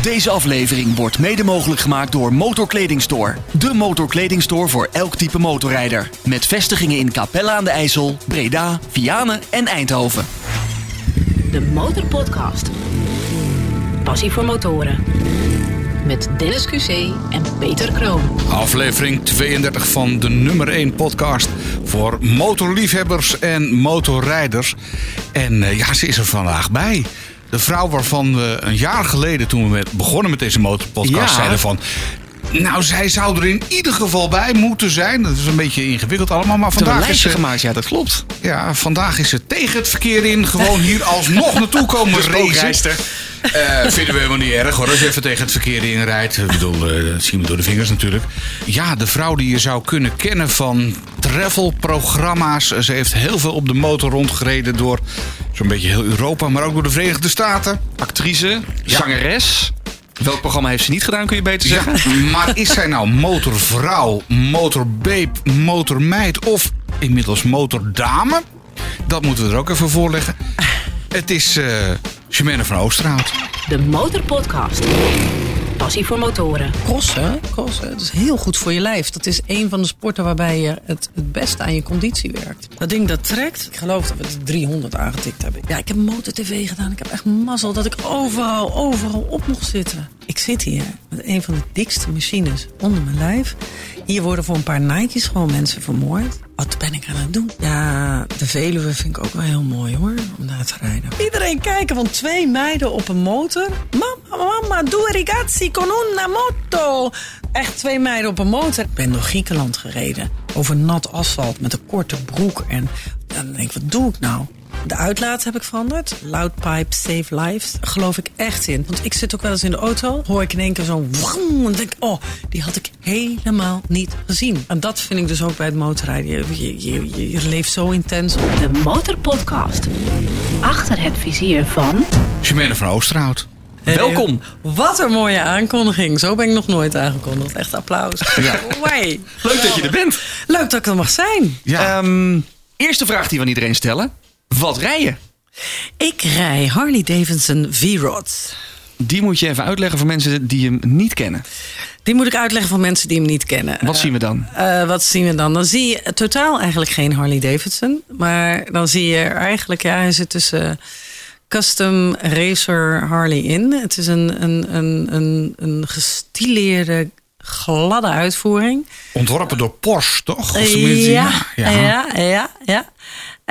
Deze aflevering wordt mede mogelijk gemaakt door Motorkledingstore. De motorkledingstore voor elk type motorrijder. Met vestigingen in Capella aan de IJssel, Breda, Vianen en Eindhoven. De Motorpodcast. Passie voor motoren. Met Dennis QC en Peter Kroon. Aflevering 32 van de nummer 1 podcast voor motorliefhebbers en motorrijders. En eh, ja, ze is er vandaag bij. De vrouw waarvan we een jaar geleden, toen we met, begonnen met deze motorpodcast, Ja. zeiden van... Nou, zij zou er in ieder geval bij moeten zijn. Dat is een beetje ingewikkeld allemaal, maar een vandaag is, ze, gemaakt, ja dat klopt. ja, vandaag is ze tegen het verkeer in. Gewoon hier alsnog naartoe komen racen. Eh, vinden we helemaal niet erg hoor. Als je even tegen het verkeer inrijdt. Ik bedoel, eh, zien we door de vingers natuurlijk. Ja, de vrouw die je zou kunnen kennen van travelprogramma's. Ze heeft heel veel op de motor rondgereden door zo'n beetje heel Europa. Maar ook door de Verenigde Staten. Actrice, zangeres. Welk programma heeft ze niet gedaan, kun je beter Ja, zeggen? maar is zij nou motorvrouw, motorbeep, motormeid of inmiddels motordame? Dat moeten we er ook even voorleggen. Het is eh Jimena van Oosterhout. De Motorpodcast. Passie voor motoren. Crossen, crossen, dat is heel goed voor je lijf. Dat is een van de sporten waarbij je het, het beste aan je conditie werkt. Dat ding dat trekt. Ik geloof dat we de 300 aangetikt hebben. Ja, ik heb motor-tv gedaan. Ik heb echt mazzel dat ik overal, overal op mocht zitten. Ik zit hier met een van de dikste machines onder mijn lijf. Hier worden voor een paar Nike's gewoon mensen vermoord. Wat ben ik aan het doen? Ja, de Veluwe vind ik ook wel heel mooi hoor, om daar te rijden. Iedereen kijken van twee meiden op een motor. Mama, mama, due ragazzi con una moto. Echt twee meiden op een motor. Ik ben door Griekenland gereden. Over nat asfalt met een korte broek. En dan denk ik, wat doe ik nou? De uitlaat heb ik veranderd. Loud pipe, save lives. Daar geloof ik echt in. Want ik zit ook wel eens in de auto. Hoor ik in één keer zo'n wang. En denk ik, oh, die had ik helemaal niet gezien. En dat vind ik dus ook bij het motorrijden. Je, je, je, je leeft zo intens. De Motorpodcast. Achter het vizier van... Jimena van Oosterhout. Welkom. Wat een mooie aankondiging. Zo ben ik nog nooit aangekondigd. Echt applaus. Ja. Leuk dat je er bent. Leuk dat ik er mag zijn. Ja. Ehm, eerste vraag die we aan iedereen stellen. Wat rij je? Ik rij Harley Davidson V-Rod. Die moet je even uitleggen voor mensen die hem niet kennen. Die moet ik uitleggen voor mensen die hem niet kennen. Wat zien we dan? Eh, wat zien we dan? Dan zie je totaal eigenlijk geen Harley Davidson. Maar dan zie je er eigenlijk, ja, hij zit tussen custom racer Harley in. Het is een, een, een, een, een gestileerde, gladde uitvoering. Ontworpen door Porsche, toch? Of tenminste, Ja, ja, ja, ja.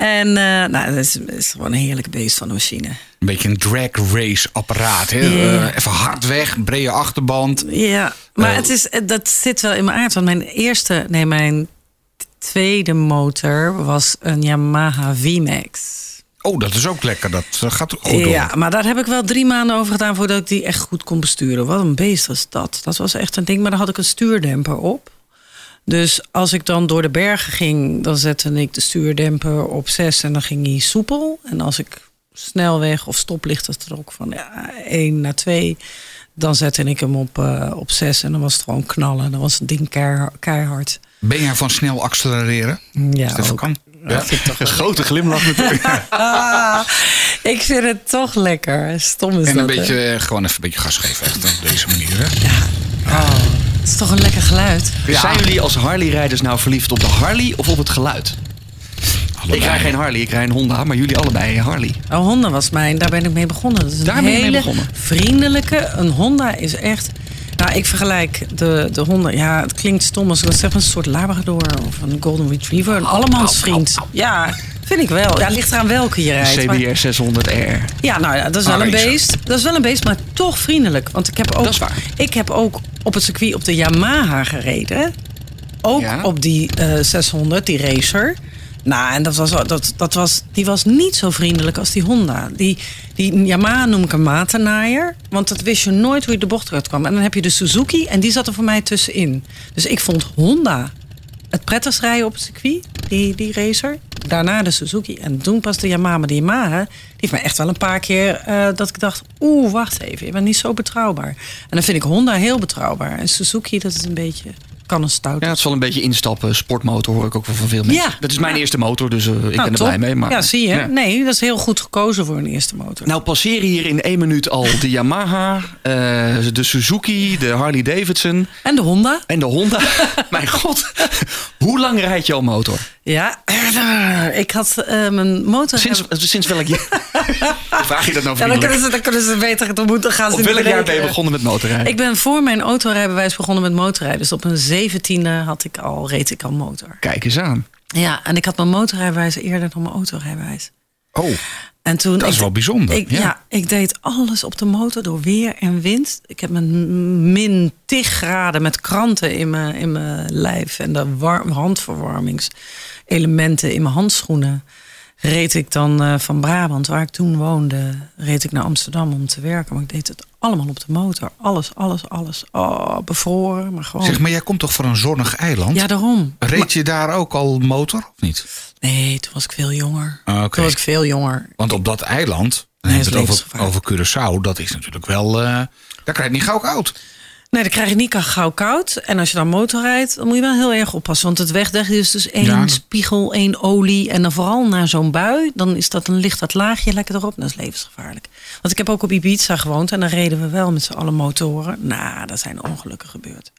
En eh, nou, het is, is gewoon een heerlijke beest van een machine. Een beetje een drag race apparaat. Hè? Eh, even hard weg, brede achterband. Ja, maar Eh, het is, dat zit wel in mijn aard. Want mijn eerste, nee, mijn tweede motor was een Yamaha VMAX. Oh, dat is ook lekker. Dat gaat goed door. Ja, maar daar heb ik wel drie maanden over gedaan voordat ik die echt goed kon besturen. Wat een beest was dat. Dat was echt een ding, maar daar had ik een stuurdemper op. Dus als ik dan door de bergen ging, dan zette ik de stuurdemper op 6 en dan ging hij soepel. En als ik snelweg of stoplichten trok van ja, 1 naar 2, dan zette ik hem op, eh, op 6 en dan was het gewoon knallen. Dan was het ding keihard. Ben jij van snel accelereren? Ja, Als dat kan? Dat vind ik toch Een grote glimlach natuurlijk. Ah, ik vind het toch lekker. Stom is En een dat, beetje, eh, gewoon even een beetje gas geven. Echt op deze manier. Hè? Het is toch een lekker geluid. Zijn jullie als Harley-rijders nou verliefd op de Harley of op het geluid? Ik rij geen Harley, ik rij een Honda, maar jullie allebei Harley. Oh, Honda was mijn, daar ben ik mee begonnen. Dat is een Daar ben je mee hele begonnen? vriendelijke. Een Honda is echt. Nou, ik vergelijk de, de Honda. Ja, het klinkt stom als ik zeg een soort Labrador of een Golden Retriever. Een allemansvriend. Ja, vind ik wel. Ja, het ligt eraan welke je rijdt. maar- CBR 600R. ja, nou ja, dat is wel Ah, een beest. Dat is wel een beest, maar toch vriendelijk. Want ik heb ook, Dat is waar. Ik heb ook op het circuit op de Yamaha gereden. Ook Ja. op die eh, 600, die racer. Nou, en dat was, dat, dat was, die was niet zo vriendelijk als die Honda. Die, die Yamaha noem ik een matennaaier. Want dat wist je nooit hoe je de bocht eruit kwam. En dan heb je de Suzuki en die zat er voor mij tussenin. Dus ik vond Honda het prettigst rijden op het circuit, die, die racer. Daarna de Suzuki. En toen pas de Yamaha. De Yamaha, die heeft me echt wel een paar keer eh, dat ik dacht... oeh, wacht even, je bent niet zo betrouwbaar. En dan vind ik Honda heel betrouwbaar. En Suzuki, dat is een beetje kan een stout. Ja, het wel een beetje instappen. Sportmotor hoor ik ook wel van veel mensen. Ja. Dat is mijn Ja. eerste motor, dus eh, ik Nou, ben er top. blij mee. Maar, ja, zie je. Ja. Nee, dat is heel goed gekozen voor een eerste motor. Nou passeren hier in één minuut al de Yamaha, eh, de Suzuki, de Harley Davidson En de Honda? en de Honda. Mijn god, hoe lang rijd je al motor? Ja, ik had eh, mijn motor... Sinds, sinds welk jaar? Vraag je dat nou ja, dan, kunnen vriendelijk? ze, dan kunnen ze beter te moeten gaan. Op welk jaar ben je begonnen met motorrijden? Ik ben voor mijn autorijbewijs begonnen met motorrijden. Dus op mijn zeventiende had ik al, reed ik al motor. Kijk eens aan. Ja, en ik had mijn motorrijbewijs eerder dan mijn autorijbewijs. Oh, En toen, Dat is wel bijzonder, Ik, ja. ja. ik deed alles op de motor door weer en wind. Ik heb mijn min 10 graden met kranten in mijn, in mijn lijf. En de war- handverwarmingselementen in mijn handschoenen. Reed ik dan eh, van Brabant, waar ik toen woonde, reed ik naar Amsterdam om te werken. Maar ik deed het allemaal op de motor. Alles, alles, alles. Oh, bevroren, maar gewoon. zeg maar, jij komt toch van een zonnig eiland? ja, daarom. Reed je daar ook al motor of niet? Nee, toen was ik veel jonger. Ah. Toen was ik veel jonger. Want op dat eiland, dan Nee, het over, over. Curaçao, dat is natuurlijk wel. eh, daar krijg je niet gauw koud. Nee, dan krijg je niet gauw koud. En als je dan motor rijdt, dan moet je wel heel erg oppassen. Want het wegdek is dus één Ja, spiegel, één olie. En dan vooral na zo'n bui, dan is dat een licht dat laagje lekker erop. Dat is levensgevaarlijk. Want ik heb ook op Ibiza gewoond en dan reden we wel met z'n allen motoren. Nou, daar zijn ongelukken gebeurd.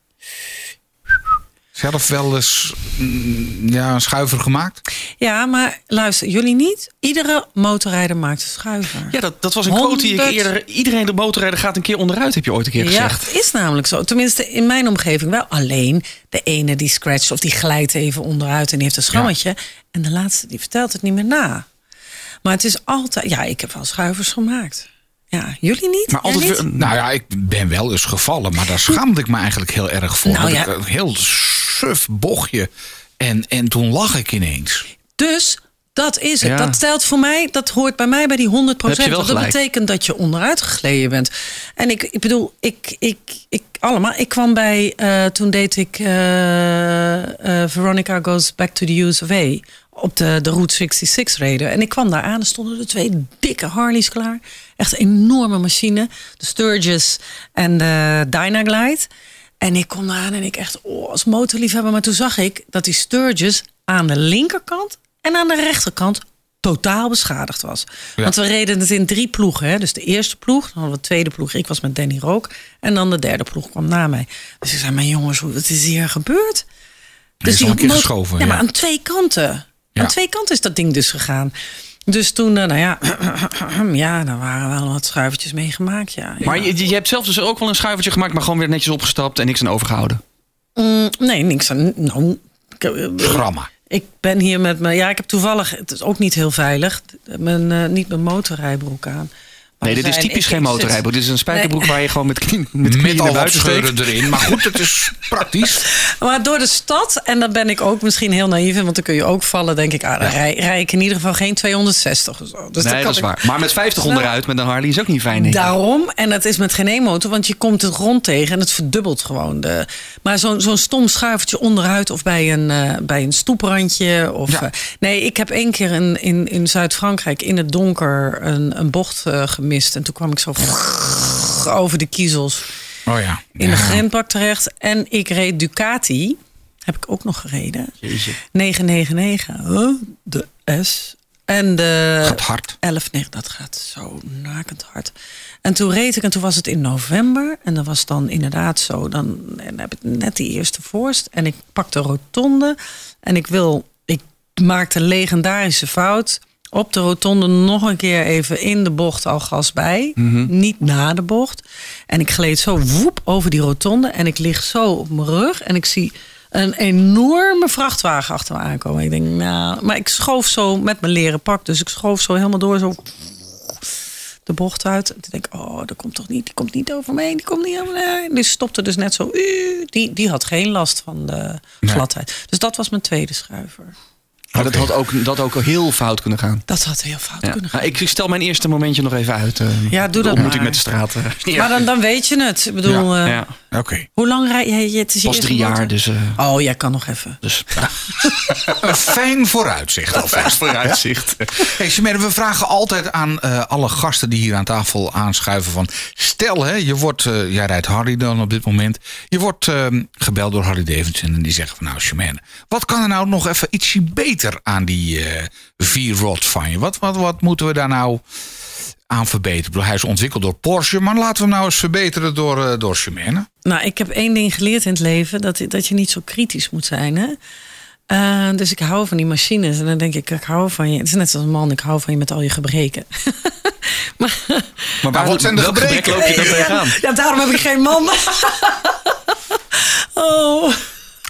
Zelf wel eens mm, ja, een schuiver gemaakt? Ja, maar luister, jullie niet? Iedere motorrijder maakt een schuiver. Ja, dat, dat was een quote die ik 100. eerder... Iedereen de motorrijder gaat een keer onderuit, heb je ooit een keer Ja, gezegd. het is namelijk zo. Tenminste, in mijn omgeving wel. Alleen de ene die scratcht of die glijdt even onderuit en die heeft een schrammetje. En de laatste die vertelt het niet meer na. Maar het is altijd... Ja, ik heb wel schuivers gemaakt. Ja, jullie niet? Maar altijd niet? Nou ja, ik ben wel eens gevallen, maar daar schaamde ik me eigenlijk heel erg voor. Nou Dat ja. ik Een heel suf bochtje. En, en toen lag ik ineens. Dus dat is het. Ja. Dat telt voor mij, dat hoort bij mij bij die 100 Heb je wel Want dat gelijk. betekent dat je onderuit gegleden bent. En ik, ik bedoel, ik, ik, ik, allemaal. Ik kwam bij, eh, toen deed ik eh, eh, Veronica Goes Back to the US of A. Op de, de Route 66 reden. En ik kwam daar aan. Er stonden er twee dikke Harleys klaar. Echt een enorme machine. De Sturgis en de Dynaglide. En ik kom daar aan en ik echt, oh, als motorliefhebber. Maar toen zag ik dat die Sturgis aan de linkerkant en aan de rechterkant totaal beschadigd was. Ja. Want we reden het in drie ploegen. Hè? Dus de eerste ploeg, dan hadden we de tweede ploeg. Ik was met Danny Rook. En dan de derde ploeg kwam na mij. Dus ik zei, mijn jongens, hoe- wat is hier gebeurd? is al een keer geschoven, Ja, maar aan twee kanten. Aan twee kanten is dat ding dus gegaan. Dus toen, eh, nou ja, ja, daar waren wel wat schuivertjes mee gemaakt. Ja. Maar Ja. je, je hebt zelf dus ook wel een schuivertje gemaakt, maar gewoon weer netjes opgestapt en niks aan overgehouden. Mm, nee, niks aan. Nou, ik, eh, Gramma. ik ben hier met mijn. Ja, ik heb toevallig. Het is ook niet heel veilig. Mijn, eh, niet mijn motorrijbroek aan. Nee, dit is typisch geen motorrijbroek. Dit is een spijkerbroek Nee. waar je gewoon met, knieën Met naar al wat scheuren erin. Maar goed, het is praktisch. Maar door de stad, en dan ben ik ook misschien heel naïef in, want dan kun je ook vallen, denk ik, ah, dan rij, rij ik in ieder geval geen 260 of zo. Dus nee, dat is ik- waar. Maar met 50 Nou, onderuit met een Harley is ook niet fijn. Daarom, en dat is met geen één motor, want je komt het rond tegen en het verdubbelt gewoon. De, maar zo'n zo'n stom schuivertje onderuit of bij een, eh, bij een stoeprandje. Of, Ja. eh, nee, ik heb één keer in, in, in Zuid-Frankrijk in het donker een, een bocht eh, gemist. En toen kwam ik zo over de kiezels Oh ja. in ja. de grindbak terecht. En ik reed Ducati, heb ik ook nog gereden. Jeetje. 999, huh? de S. En de Gaat hard. 11, nee, dat gaat zo nakend hard. En toen reed ik en toen was het in november. En dat was dan inderdaad zo. Dan, dan heb ik net die eerste vorst. En ik pak de rotonde. En ik wil, ik maakte een legendarische fout. Op de rotonde nog een keer even in de bocht al gas bij. Niet na de bocht. En ik gleed zo woep over die rotonde. En ik lig zo op mijn rug. En ik zie een enorme vrachtwagen achter me aankomen. Ik denk, nou, maar ik schoof zo met mijn leren pak. Dus ik schoof zo helemaal door, zo de bocht uit. En toen denk ik, oh, dat komt toch niet, die komt niet over me heen, die komt niet over me heen. Die stopte dus net zo, uh, die, die had geen last van de Nee. gladheid. Dus dat was mijn tweede schuiver. Maar dat had ook, dat ook heel fout kunnen gaan. Dat had heel fout Ja. kunnen gaan. Nou, ik stel mijn eerste momentje nog even uit. eh, Ja, doe dat ontmoeting maar. met de straat. eh. Ja. Maar dan, dan weet je het. Ik bedoel, Ja, ja. Oké. Hoe lang rij je? Het is Pas drie jaar, dus... eh, Oh, jij kan nog even. dus Een fijn vooruitzicht alvast. vooruitzicht. Hey, Chimère, we vragen altijd aan eh, alle gasten die hier aan tafel aanschuiven van... Stel, hè, je wordt, eh, jij rijdt Harry dan op dit moment. Je wordt eh, gebeld door Harry Davidson en die zegt van... Nou, Chimère, wat kan er nou nog even ietsje beter aan die eh V-Rod van je? Wat, wat, wat moeten we daar nou aan verbeteren? Hij is ontwikkeld door Porsche, maar laten we hem nou eens verbeteren door, eh door Chimère. Nou, ik heb één ding geleerd in het leven: dat, dat je niet zo kritisch moet zijn. Hè? Eh, dus ik hou van die machines. En dan denk ik, ik hou van je. Het is net als een man, ik hou van je met al je gebreken. maar, Maar wat zijn de gebrek gebreken? loop je dan tegenaan? ja, daarom heb ik geen man. oh.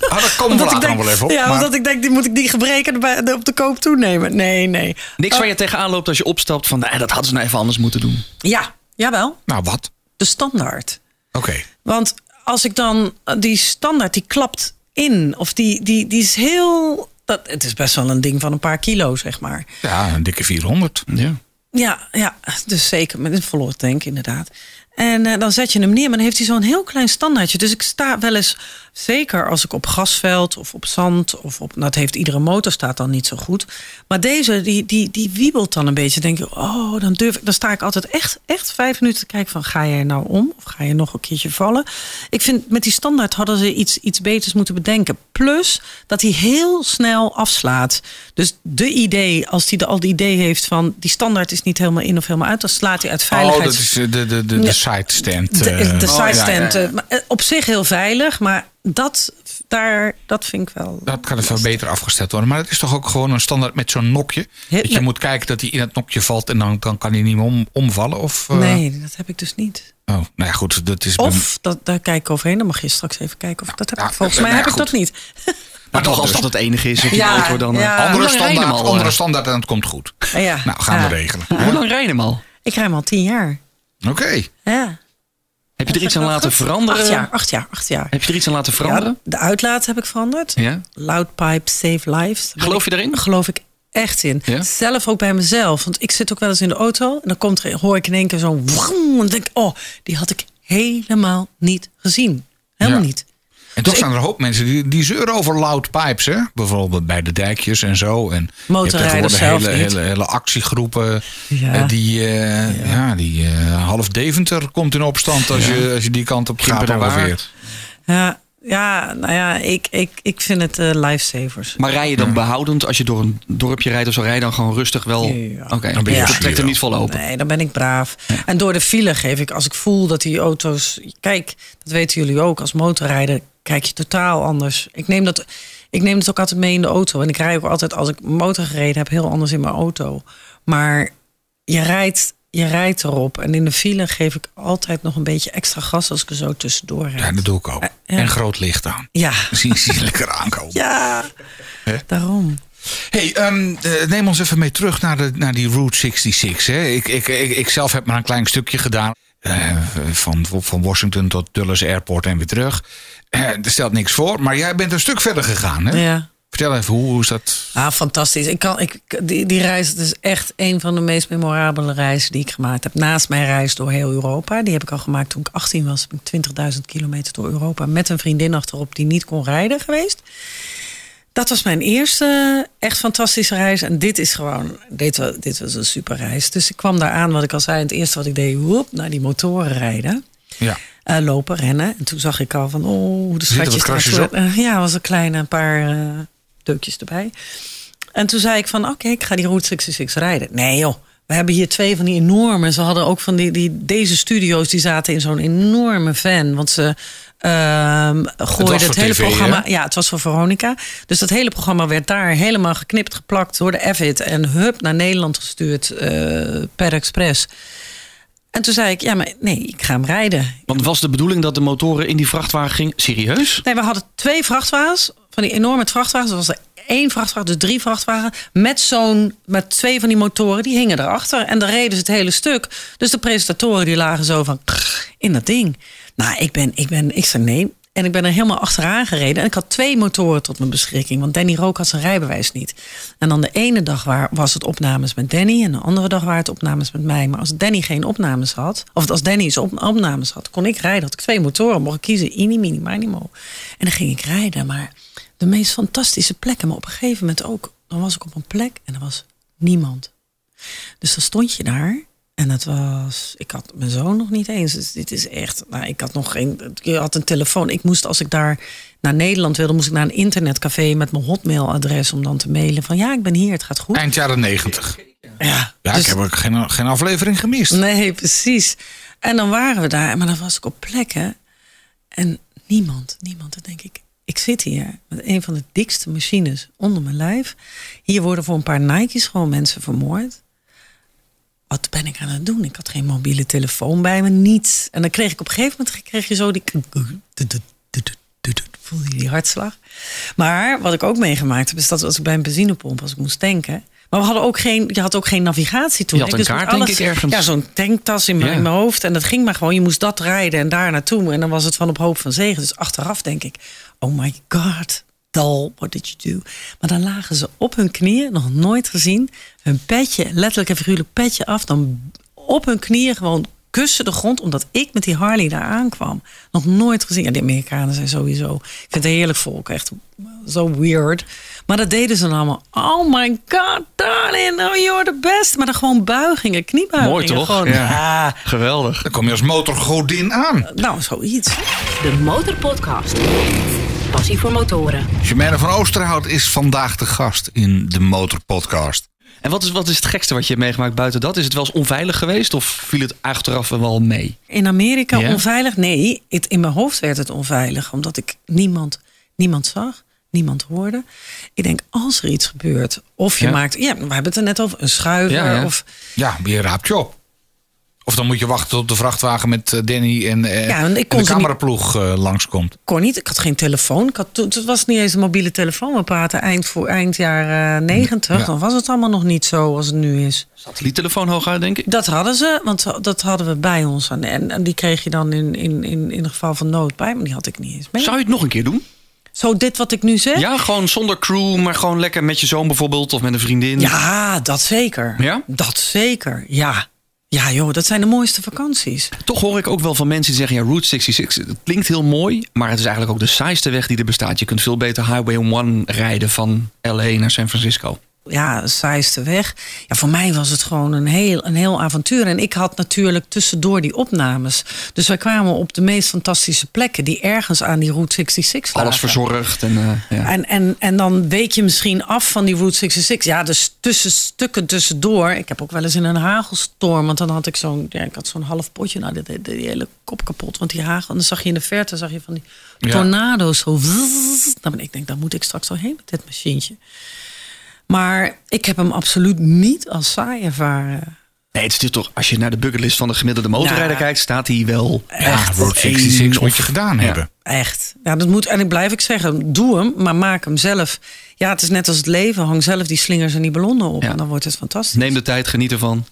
Ah, komen we Omdat ik later denk, nog wel even op. ja, maar- omdat ik denk, die moet ik die gebreken erbij, op de koop toenemen. Nee, nee. Niks waar je tegenaan loopt als je opstapt van... Nee, dat hadden ze nou even anders moeten doen. Ja, jawel. Nou, wat? De standaard. Oké. Want als ik dan die standaard, die klapt in. Of die, die, die is heel. Dat, het is best wel een ding van een paar kilo, zeg maar. Ja, een dikke 400. Ja. Ja, ja dus zeker met een volle tank, inderdaad. En eh, dan zet je hem neer, maar dan heeft hij zo'n heel klein standaardje. Dus ik sta wel eens, zeker als ik op grasveld of op zand of op. Nou, het heeft iedere motor staat dan niet zo goed. Maar deze, die, die, die wiebelt dan een beetje. Dan denk ik, oh, dan durf ik. Dan sta ik altijd echt, echt vijf minuten te kijken van ga je er nou om of ga je nog een keertje vallen? Ik vind met die standaard hadden ze iets, iets beters moeten bedenken. Plus dat hij heel snel afslaat. Dus de idee, als hij de, al die idee heeft van die standaard is niet helemaal in of helemaal uit, dan slaat hij uit veiligheid. Oh, dat is eh, de, de, de, de Sidestand. De, eh. de Oh, ja, sidestand. ja, ja. eh, eh, Op zich heel veilig, maar dat, daar, dat vind ik wel. Dat kan even beter afgesteld worden. Maar het is toch ook gewoon een standaard met zo'n nokje? He- dat je nee. moet kijken dat hij in het nokje valt en dan, dan kan hij niet meer om, omvallen? Of, eh, Nee, dat heb ik dus niet. Oh, nou ja, goed. Dat is bij- Of, dat, daar kijk ik overheen. Dan mag je straks even kijken of ik dat heb. Ja, Volgens mij nou heb ik dat niet. Maar toch, als dat het enige is op die Ja, auto, dan... ja. andere, je standaard, andere standaard en het komt goed. Ja. Nou, gaan Ja. we regelen. Hoe lang rij je hem al? Ik rij hem al tien jaar. Oké. Ja. Heb je er iets aan laten veranderen? Acht jaar, acht jaar, acht jaar. Heb je er iets aan laten veranderen? Ja, de uitlaat heb ik veranderd. Ja. Loud pipe, save lives. Geloof je daarin? Geloof ik echt in. Ja? Zelf ook bij mezelf. Want ik zit ook wel eens in de auto. En dan komt er, hoor ik in één keer zo'n... En denk ik, oh, die had ik helemaal niet gezien. Helemaal Ja. niet. En toch Dus zijn er een hoop mensen die, die zeuren over loud pipes. Hè? Bijvoorbeeld bij de dijkjes en zo. En Motorrijders tegenwoordig zelf hele, niet. hele, hele actiegroepen. Ja. eh, die, eh, ja. die eh, half Deventer komt in opstand als, je, als je die kant op gaat ongeveer. Ja, ja nou ja, ik, ik, ik vind het eh lifesavers. Maar rij je dan behoudend als je door een dorpje rijdt of zo, rij je dan gewoon rustig wel? Ja. Oké, Dan ben je dat er trekt niet vol open. Nee, dan ben ik braaf. En door de file geef ik, als ik voel dat die auto's. Kijk, dat weten jullie ook. Als motorrijder kijk je totaal anders. Ik neem dat, ik neem het ook altijd mee in de auto. En ik rij ook altijd, als ik motor gereden heb, heel anders in mijn auto. Maar je rijdt, je rijdt erop. En in de file geef ik altijd nog een beetje extra gas als ik er zo tussendoor rijd. Ja, dat doe ik ook. Eh, ja. En groot licht aan. Ja, zie je ze lekker aankomen. ja. Daarom. Hey, ehm, eh, neem ons even mee terug naar, de, naar die Route 66. Hè. Ik, ik, ik, ik zelf heb maar een klein stukje gedaan. Eh, van, van Washington tot Dulles Airport en weer terug. Er stelt niks voor, maar jij bent een stuk verder gegaan. Hè? Ja. Vertel even, hoe, hoe is dat? Ah, fantastisch. Ik kan, ik, die, die reis het is echt een van de meest memorabele reizen die ik gemaakt heb. Naast mijn reis door heel Europa. Die heb ik al gemaakt toen ik 18 was. Ben ik 20.000 kilometer door Europa met een vriendin achterop die niet kon rijden geweest. Dat was mijn eerste echt fantastische reis. En dit is gewoon, dit was, dit was een super reis. Dus ik kwam daar aan, wat ik al zei, het eerste wat ik deed, woep, naar die motoren rijden. Ja. Eh, lopen, rennen. En toen zag ik al van, oh, de schatjes op? Eh, ja, was een kleine een paar deukjes erbij. En toen zei ik van, oké, ik ga die Route 66 rijden. Nee joh, we hebben hier twee van die enorme. Ze hadden ook van die, die deze studio's, die zaten in zo'n enorme van. Want ze ehm gooiden voor het, hele TV, programma. Ja, het was voor Veronica. Dus dat hele programma werd daar helemaal geknipt, geplakt door de Avid. En hup, naar Nederland gestuurd per express. En toen zei ik, ja, maar nee, ik ga hem rijden. Want was de bedoeling dat de motoren in die vrachtwagen gingen? Serieus? Nee, we hadden twee vrachtwagens. Van die enorme vrachtwagens. Er was er één vrachtwagen, dus drie vrachtwagen. Met zo'n, met twee van die motoren, die hingen erachter. En dan reden ze het hele stuk. Dus de presentatoren die lagen zo van in dat ding. Nou, ik ben, ik ben, ik zei nee. En ik ben er helemaal achteraan gereden. En ik had twee motoren tot mijn beschikking. Want Danny Rook had zijn rijbewijs niet. En dan de ene dag waar, was het opnames met Danny. En de andere dag waren het opnames met mij. Maar als Danny geen opnames had. Of als Danny zijn op, opnames had. Kon ik rijden. Had ik twee motoren. Mocht ik kiezen. Ini, mini, minimo. En dan ging ik rijden. Maar de meest fantastische plekken. Maar op een gegeven moment ook. Dan was ik op een plek. En er was niemand. Dus dan stond je daar. En het was, ik had mijn zoon nog niet eens. Dus dit is echt, nou, ik had nog geen, je had een telefoon. Ik moest, als ik daar naar Nederland wilde, moest ik naar een internetcafé met mijn hotmailadres om dan te mailen van ja, ik ben hier, het gaat goed. Eind jaren negentig. Ja, Ja, dus- ik heb ook geen, geen aflevering gemist. Nee, precies. En dan waren we daar, maar dan was ik op plekken en niemand, niemand. Dan denk ik, ik zit hier met een van de dikste machines onder mijn lijf. Hier worden voor een paar Nike's gewoon mensen vermoord. Wat ben ik aan het doen? Ik had geen mobiele telefoon bij me, niets. En dan kreeg ik op een gegeven moment kreeg je zo die. Voelde je die hartslag? Maar wat ik ook meegemaakt heb, is dat als ik bij een benzinepomp, als ik moest tanken. Maar we hadden ook geen, je had ook geen navigatie toen. Je had een Dus kaart, alles- denk ik, ergens. Ja, zo'n tanktas in Ja. in mijn hoofd. En dat ging maar gewoon. Je moest dat rijden en daar naartoe. En dan was het van op hoop van zegen. Dus achteraf denk ik, oh my god, Dal, what did you do? Maar dan lagen ze op hun knieën, nog nooit gezien. Hun petje, letterlijk en figuurlijk petje af. Dan op hun knieën gewoon kussen de grond. Omdat ik met die Harley daar aankwam. Nog nooit gezien. Ja, die Amerikanen zijn sowieso. Ik vind het een heerlijk volk. Echt zo weird. Maar dat deden ze dan allemaal. Oh my god, darling, oh, you're the best. Maar dan gewoon buigingen, kniebuigingen. Mooi, toch? Gewoon, Ja. ja. Geweldig. Dan kom je als motorgodin aan. Nou, zoiets. De Motorpodcast. Passie voor motoren. Germaine van Oosterhout is vandaag de gast in de Motorpodcast. En wat is, wat is het gekste wat je hebt meegemaakt buiten dat? Is het wel eens onveilig geweest of viel het achteraf wel mee? In Amerika Ja? onveilig? Nee, het, in mijn hoofd werd het onveilig. Omdat ik niemand, niemand zag, niemand hoorde. Ik denk, als er iets gebeurt. Of je Ja. maakt, ja, we hebben het er net over, een schuiver. Ja, ja. Of, Ja, je raapt je op. Of dan moet je wachten tot de vrachtwagen met eh, Danny en, eh, Ja, want ik en kon de ze niet- cameraploeg eh, langskomt. kon niet, ik had geen telefoon. Ik had, toen, het was niet eens een mobiele telefoon. We praten eind, voor, eind jaren negentig. Ja. Dan was het allemaal nog niet zo als het nu is. Satelliettelefoon hooguit, denk ik. Dat hadden ze, want dat hadden we bij ons. En, en, en die kreeg je dan in, in, in, in geval van nood bij. Maar die had ik niet eens mee. Zou je het nog een keer doen? Zo dit wat ik nu zeg? Ja, gewoon zonder crew, maar gewoon lekker met je zoon bijvoorbeeld of met een vriendin. Ja, dat zeker. Ja? Dat zeker, ja. Ja joh, dat zijn de mooiste vakanties. Toch hoor ik ook wel van mensen die zeggen: ja, Route 66, het klinkt heel mooi, maar het is eigenlijk ook de saaiste weg die er bestaat. Je kunt veel beter Highway 1 rijden van LA naar San Francisco. Ja, saaiste weg. Ja, voor mij was het gewoon een heel, een heel avontuur. En ik had natuurlijk tussendoor die opnames. Dus wij kwamen op de meest fantastische plekken... die ergens aan die Route 66 lagen. Alles verzorgd. En, eh, ja. En, en, en dan week je misschien af van die Route 66. Ja, dus tussen stukken tussendoor. Ik heb ook wel eens in een hagelstorm. Want dan had ik zo'n ja, ik had zo'n half potje. Nou, die, die, die hele kop kapot. Want die hagel. En dan zag je in de verte zag je van die Ja. tornado's. Zo. vzz. Nou, ik denk, daar moet ik straks wel heen met dit machientje. Maar ik heb hem absoluut niet als saai ervaren. Nee, het is dus toch, als je naar de bucketlist van de gemiddelde motorrijder Ja. kijkt, staat hij wel Ja, echt Road op 66 één moet je gedaan Ja. hebben. Echt. Ja, dat moet. En ik blijf ik zeggen, doe hem, maar maak hem zelf. Ja, het is net als het leven. Hang zelf die slingers en die ballonnen op. Ja. En dan wordt het fantastisch. Neem de tijd, geniet ervan.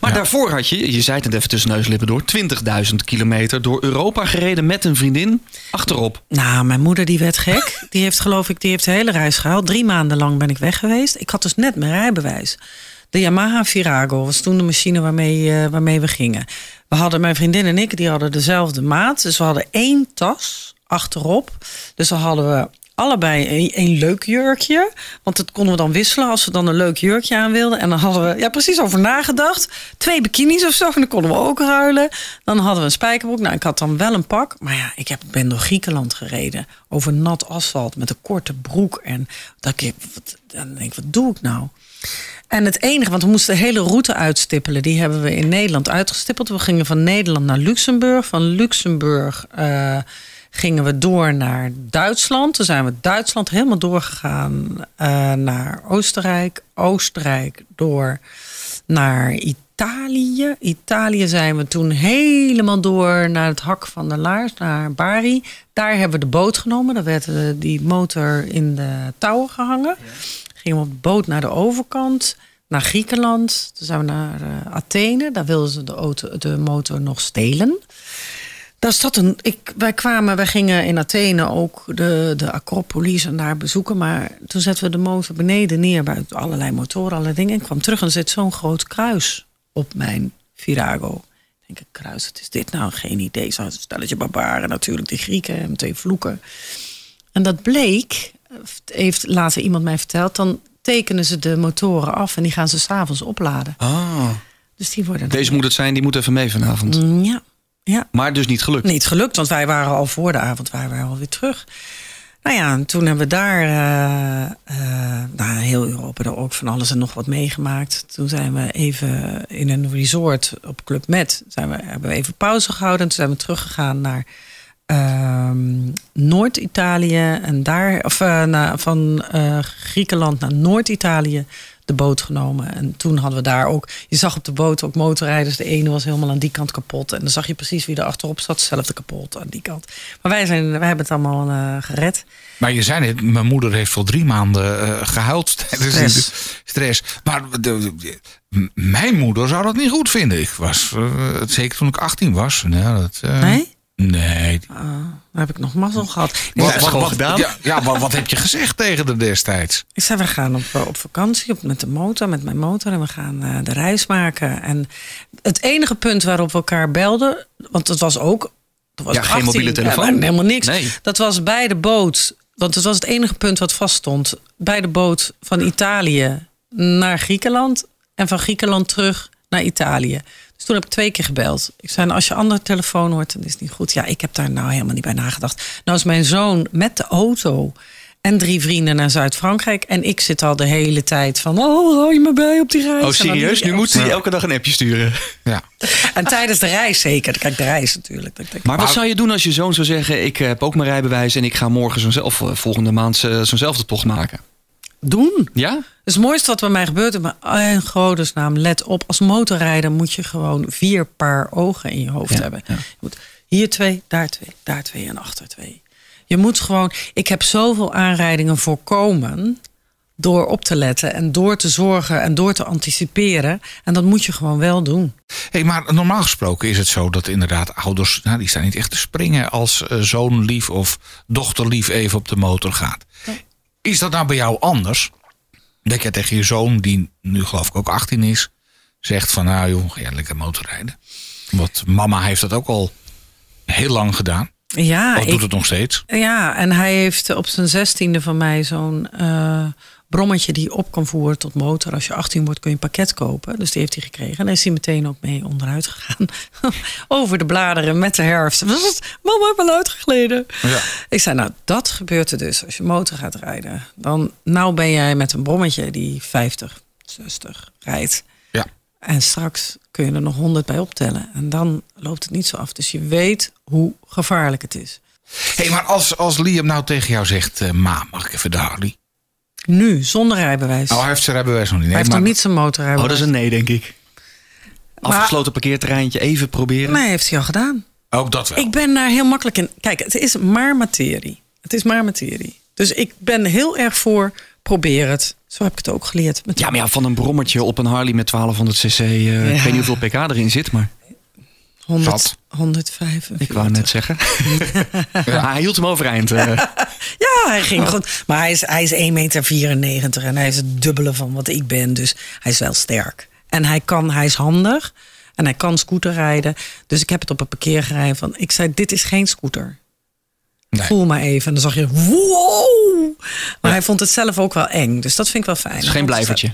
Maar Ja. daarvoor had je, je zei het even tussen neus en lippen door, 20.000 kilometer door Europa gereden met een vriendin achterop. Nou, mijn moeder die werd gek. Die heeft geloof ik, die heeft de hele reis gehaald. Drie maanden lang ben ik weg geweest. Ik had dus net mijn rijbewijs. De Yamaha Virago was toen de machine waarmee, eh, waarmee we gingen. We hadden, mijn vriendin en ik, die hadden dezelfde maat. Dus we hadden één tas achterop. Dus dan hadden we allebei een, leuk jurkje. Want dat konden we dan wisselen als we dan een leuk jurkje aan wilden. En dan hadden we ja, precies over nagedacht. Twee bikinis of zo. En dan konden we ook ruilen. Dan hadden we een spijkerbroek. Nou, ik had dan wel een pak. Maar ja, ik heb, ben door Griekenland gereden. Over nat asfalt met een korte broek. En dat ik, wat, dan denk wat doe ik nou? En het enige, want we moesten de hele route uitstippelen. Die hebben we in Nederland uitgestippeld. We gingen van Nederland naar Luxemburg. Van Luxemburg eh, gingen we door naar Duitsland. Toen zijn we Duitsland helemaal doorgegaan eh, naar Oostenrijk. Oostenrijk door naar Italië. Italië zijn we toen helemaal door naar het hak van de laars, naar Bari. Daar hebben we de boot genomen. Daar werd eh, die motor in de touwen gehangen. Gingen we op de boot naar de overkant, naar Griekenland. Toen zijn we naar eh, Athene. Daar wilden ze de, auto, de motor nog stelen. Daar zat een, ik, wij kwamen, wij gingen in Athene ook de, de Acropolis en daar bezoeken. Maar toen zetten we de motor beneden neer bij allerlei motoren, allerlei dingen. En ik kwam terug en zit zo'n groot kruis op mijn Virago. Ik denk, een kruis, wat is dit nou? Geen idee. Zo'n stelletje barbaren natuurlijk, de Grieken en meteen vloeken. En dat bleek, heeft later iemand mij verteld, dan tekenen ze de motoren af en die gaan ze s'avonds opladen. Ah, Dus die worden. deze moet het zijn, die moet even mee vanavond. Mm, Ja, ja. Maar dus niet gelukt. Niet gelukt, want wij waren al voor de avond waren wij alweer terug. Nou ja, en toen hebben we daar eh, eh, nou, heel Europa er ook van alles en nog wat meegemaakt. Toen zijn we even in een resort op Club Med. Zijn we, hebben we even pauze gehouden. En toen zijn we teruggegaan naar ehm, Noord-Italië. En daar, of eh, naar- van Griekenland naar Noord-Italië de boot genomen. En toen hadden we daar ook. Je zag op de boot ook motorrijders. De ene was helemaal aan die kant kapot. En dan zag je precies wie er achterop zat. Hetzelfde kapot aan die kant. Maar wij, zijn, wij hebben het allemaal eh, gered. Maar je zei net, mijn moeder heeft voor drie maanden eh, gehuild tijdens Stress. de stress. Maar de, mijn moeder zou dat niet goed vinden. Ik was, eh, zeker toen ik 18 was. Nou, dat, Nee? Nee. Daar heb ik nog mazzel gehad. Ik Wat- zei, wat- gedaan? Ja, ja wat, wat heb je gezegd tegen de destijds? ik zei, we gaan op, eh, op vakantie op, met de motor, met mijn motor. En we gaan eh, de reis maken. En het enige punt waarop we elkaar belden... Want het was ook... het was Ja, geen mobiele telefoon. Ja, helemaal niks. Nee. Dat was bij de boot. Want het was het enige punt wat vaststond. Bij de boot van Italië naar Griekenland. En van Griekenland terug naar Italië. Dus toen heb ik twee keer gebeld. Ik zei, nou, als je andere telefoon hoort, dan is het niet goed. Ja, ik heb daar nou helemaal niet bij nagedacht. Nou is mijn zoon met de auto en drie vrienden naar Zuid-Frankrijk. En ik zit al de hele tijd van, oh, hou je me bij op die reis? Oh, serieus? Nu moet hij elke dag een appje sturen. Ja. En tijdens de reis zeker. Kijk, de reis natuurlijk. Dat ik denk, Maar wat zou je doen als je zoon zou zeggen... ik heb ook mijn rijbewijs en ik ga morgen zo'n, of eh, volgende maand eh, zo'nzelfde tocht maken? Doen. Ja? Het mooiste wat bij mij gebeurt, maar in godesnaam, let op. Als motorrijder moet je gewoon vier paar ogen in je hoofd Ja, hebben. ja. Je moet hier twee, daar twee, daar twee en achter twee. Je moet gewoon, ik heb zoveel aanrijdingen voorkomen door op te letten en door te zorgen en door te anticiperen. En dat moet je gewoon wel doen. Hey, maar normaal gesproken is het zo dat inderdaad ouders... Nou, die staan niet echt te springen als eh, zoon lief of dochter lief even op de motor gaat. Is dat nou bij jou anders? Dat je tegen je zoon, die nu geloof ik ook 18 is... zegt van nou joh, ga jij lekker motorrijden. Want mama heeft dat ook al heel lang gedaan. Ja, Of ik, doet het nog steeds. Ja, en hij heeft op zijn zestiende van mij zo'n eh, brommetje die op kan voeren tot motor. Als je 18 wordt kun je een pakket kopen. Dus die heeft hij gekregen. En daar is hij meteen ook mee onderuit gegaan. Over de bladeren met de herfst. Mama, ben uitgegleden. Ja. Ik zei, nou, dat gebeurt er dus als je motor gaat rijden. Dan, nou ben jij met een brommetje die 50, 60 rijdt. Ja. En straks kun je er nog 100 bij optellen. En dan loopt het niet zo af. Dus je weet hoe gevaarlijk het is. hey, maar als, als Liam nou tegen jou zegt... eh, ma, mag ik even de Harley? Nu, zonder rijbewijs. Nou, hij heeft zijn rijbewijs nog niet. hij heeft maar- nog niet zijn Oh, motorrijbewijs. dat is een nee, denk ik. Afgesloten parkeerterreintje, even proberen. Nee, heeft hij al gedaan. Ook dat wel. Ik ben daar heel makkelijk in. Kijk, het is maar materie. Het is maar materie. Dus ik ben heel erg voor, probeer het. Zo heb ik het ook geleerd. Met Ja, maar ja, van een brommertje op een Harley met 1200 cc. eh, Ik weet niet hoeveel pk erin zit, maar 100, Zat. 145. ik wou net zeggen. ja. hij hield hem overeind. eh. Ja, hij ging goed. Maar hij is, hij is 1,94 meter en hij is het dubbele van wat ik ben. Dus hij is wel sterk. En hij, kan, hij is handig en hij kan scooter rijden. Dus ik heb het op een parkeergerij van... Ik zei, dit is geen scooter. Nee. Voel maar even. En dan zag je, wow! Maar hij vond het zelf ook wel eng. Dus dat vind ik wel fijn. Het is geen blijvertje.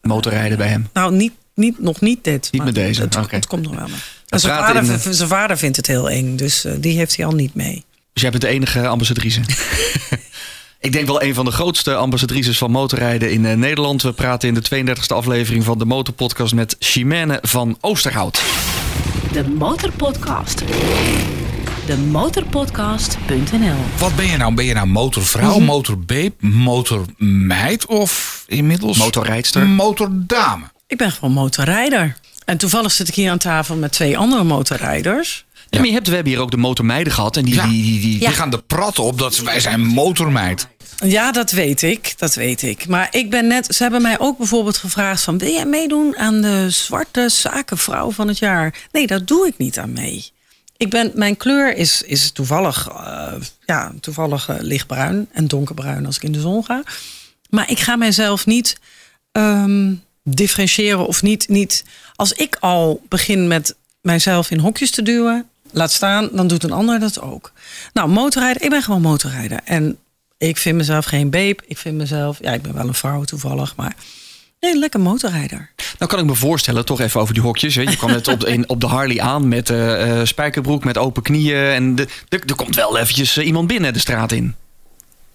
Motorrijden bij hem. Nou, niet, niet, nog niet dit. Niet met deze, Het, oké. het komt nog wel. Maar. Zijn, vader, de- zijn vader vindt het heel eng. Dus eh, die heeft hij al niet mee. Dus jij bent de enige ambassadrice. Ik denk wel een van de grootste ambassadrices van motorrijden in eh, Nederland. We praten in de 32e aflevering van de Motorpodcast met Chimène van Oosterhout. De Motorpodcast. De Motorpodcast.nl Wat ben je nou? Ben je nou motorvrouw, motorbeep, motormeid of inmiddels Motorrijdster. motordame? Ik ben gewoon motorrijder. En toevallig zit ik hier aan tafel met twee andere motorrijders. Ja, maar je hebt, we hebben hier ook de motormeiden gehad. En die, Ja. die, die, die- Die gaan de prat op dat wij zijn motormeid. Ja, dat weet ik. Dat weet ik. Maar ik ben net. Ze hebben mij ook bijvoorbeeld gevraagd: van, wil jij meedoen aan de zwarte zakenvrouw van het jaar? Nee, daar doe ik niet aan mee. ik ben, mijn kleur is, is toevallig, eh, ja, toevallig eh, lichtbruin en donkerbruin als ik in de zon ga. Maar ik ga mijzelf niet ehm, differentiëren of niet, niet. Als ik al begin met mijzelf in hokjes te duwen, laat staan, dan doet een ander dat ook. Nou, motorrijden, ik ben gewoon motorrijder. En ik vind mezelf geen babe. Ik vind mezelf, ja, ik ben wel een vrouw toevallig, maar nee, lekker motorrijder. Nou kan ik me voorstellen, toch even over die hokjes. Hè. Je kwam net op, in, op de Harley aan met eh, eh, spijkerbroek, met open knieën. En de, de- er komt wel eventjes eh, iemand binnen de straat in.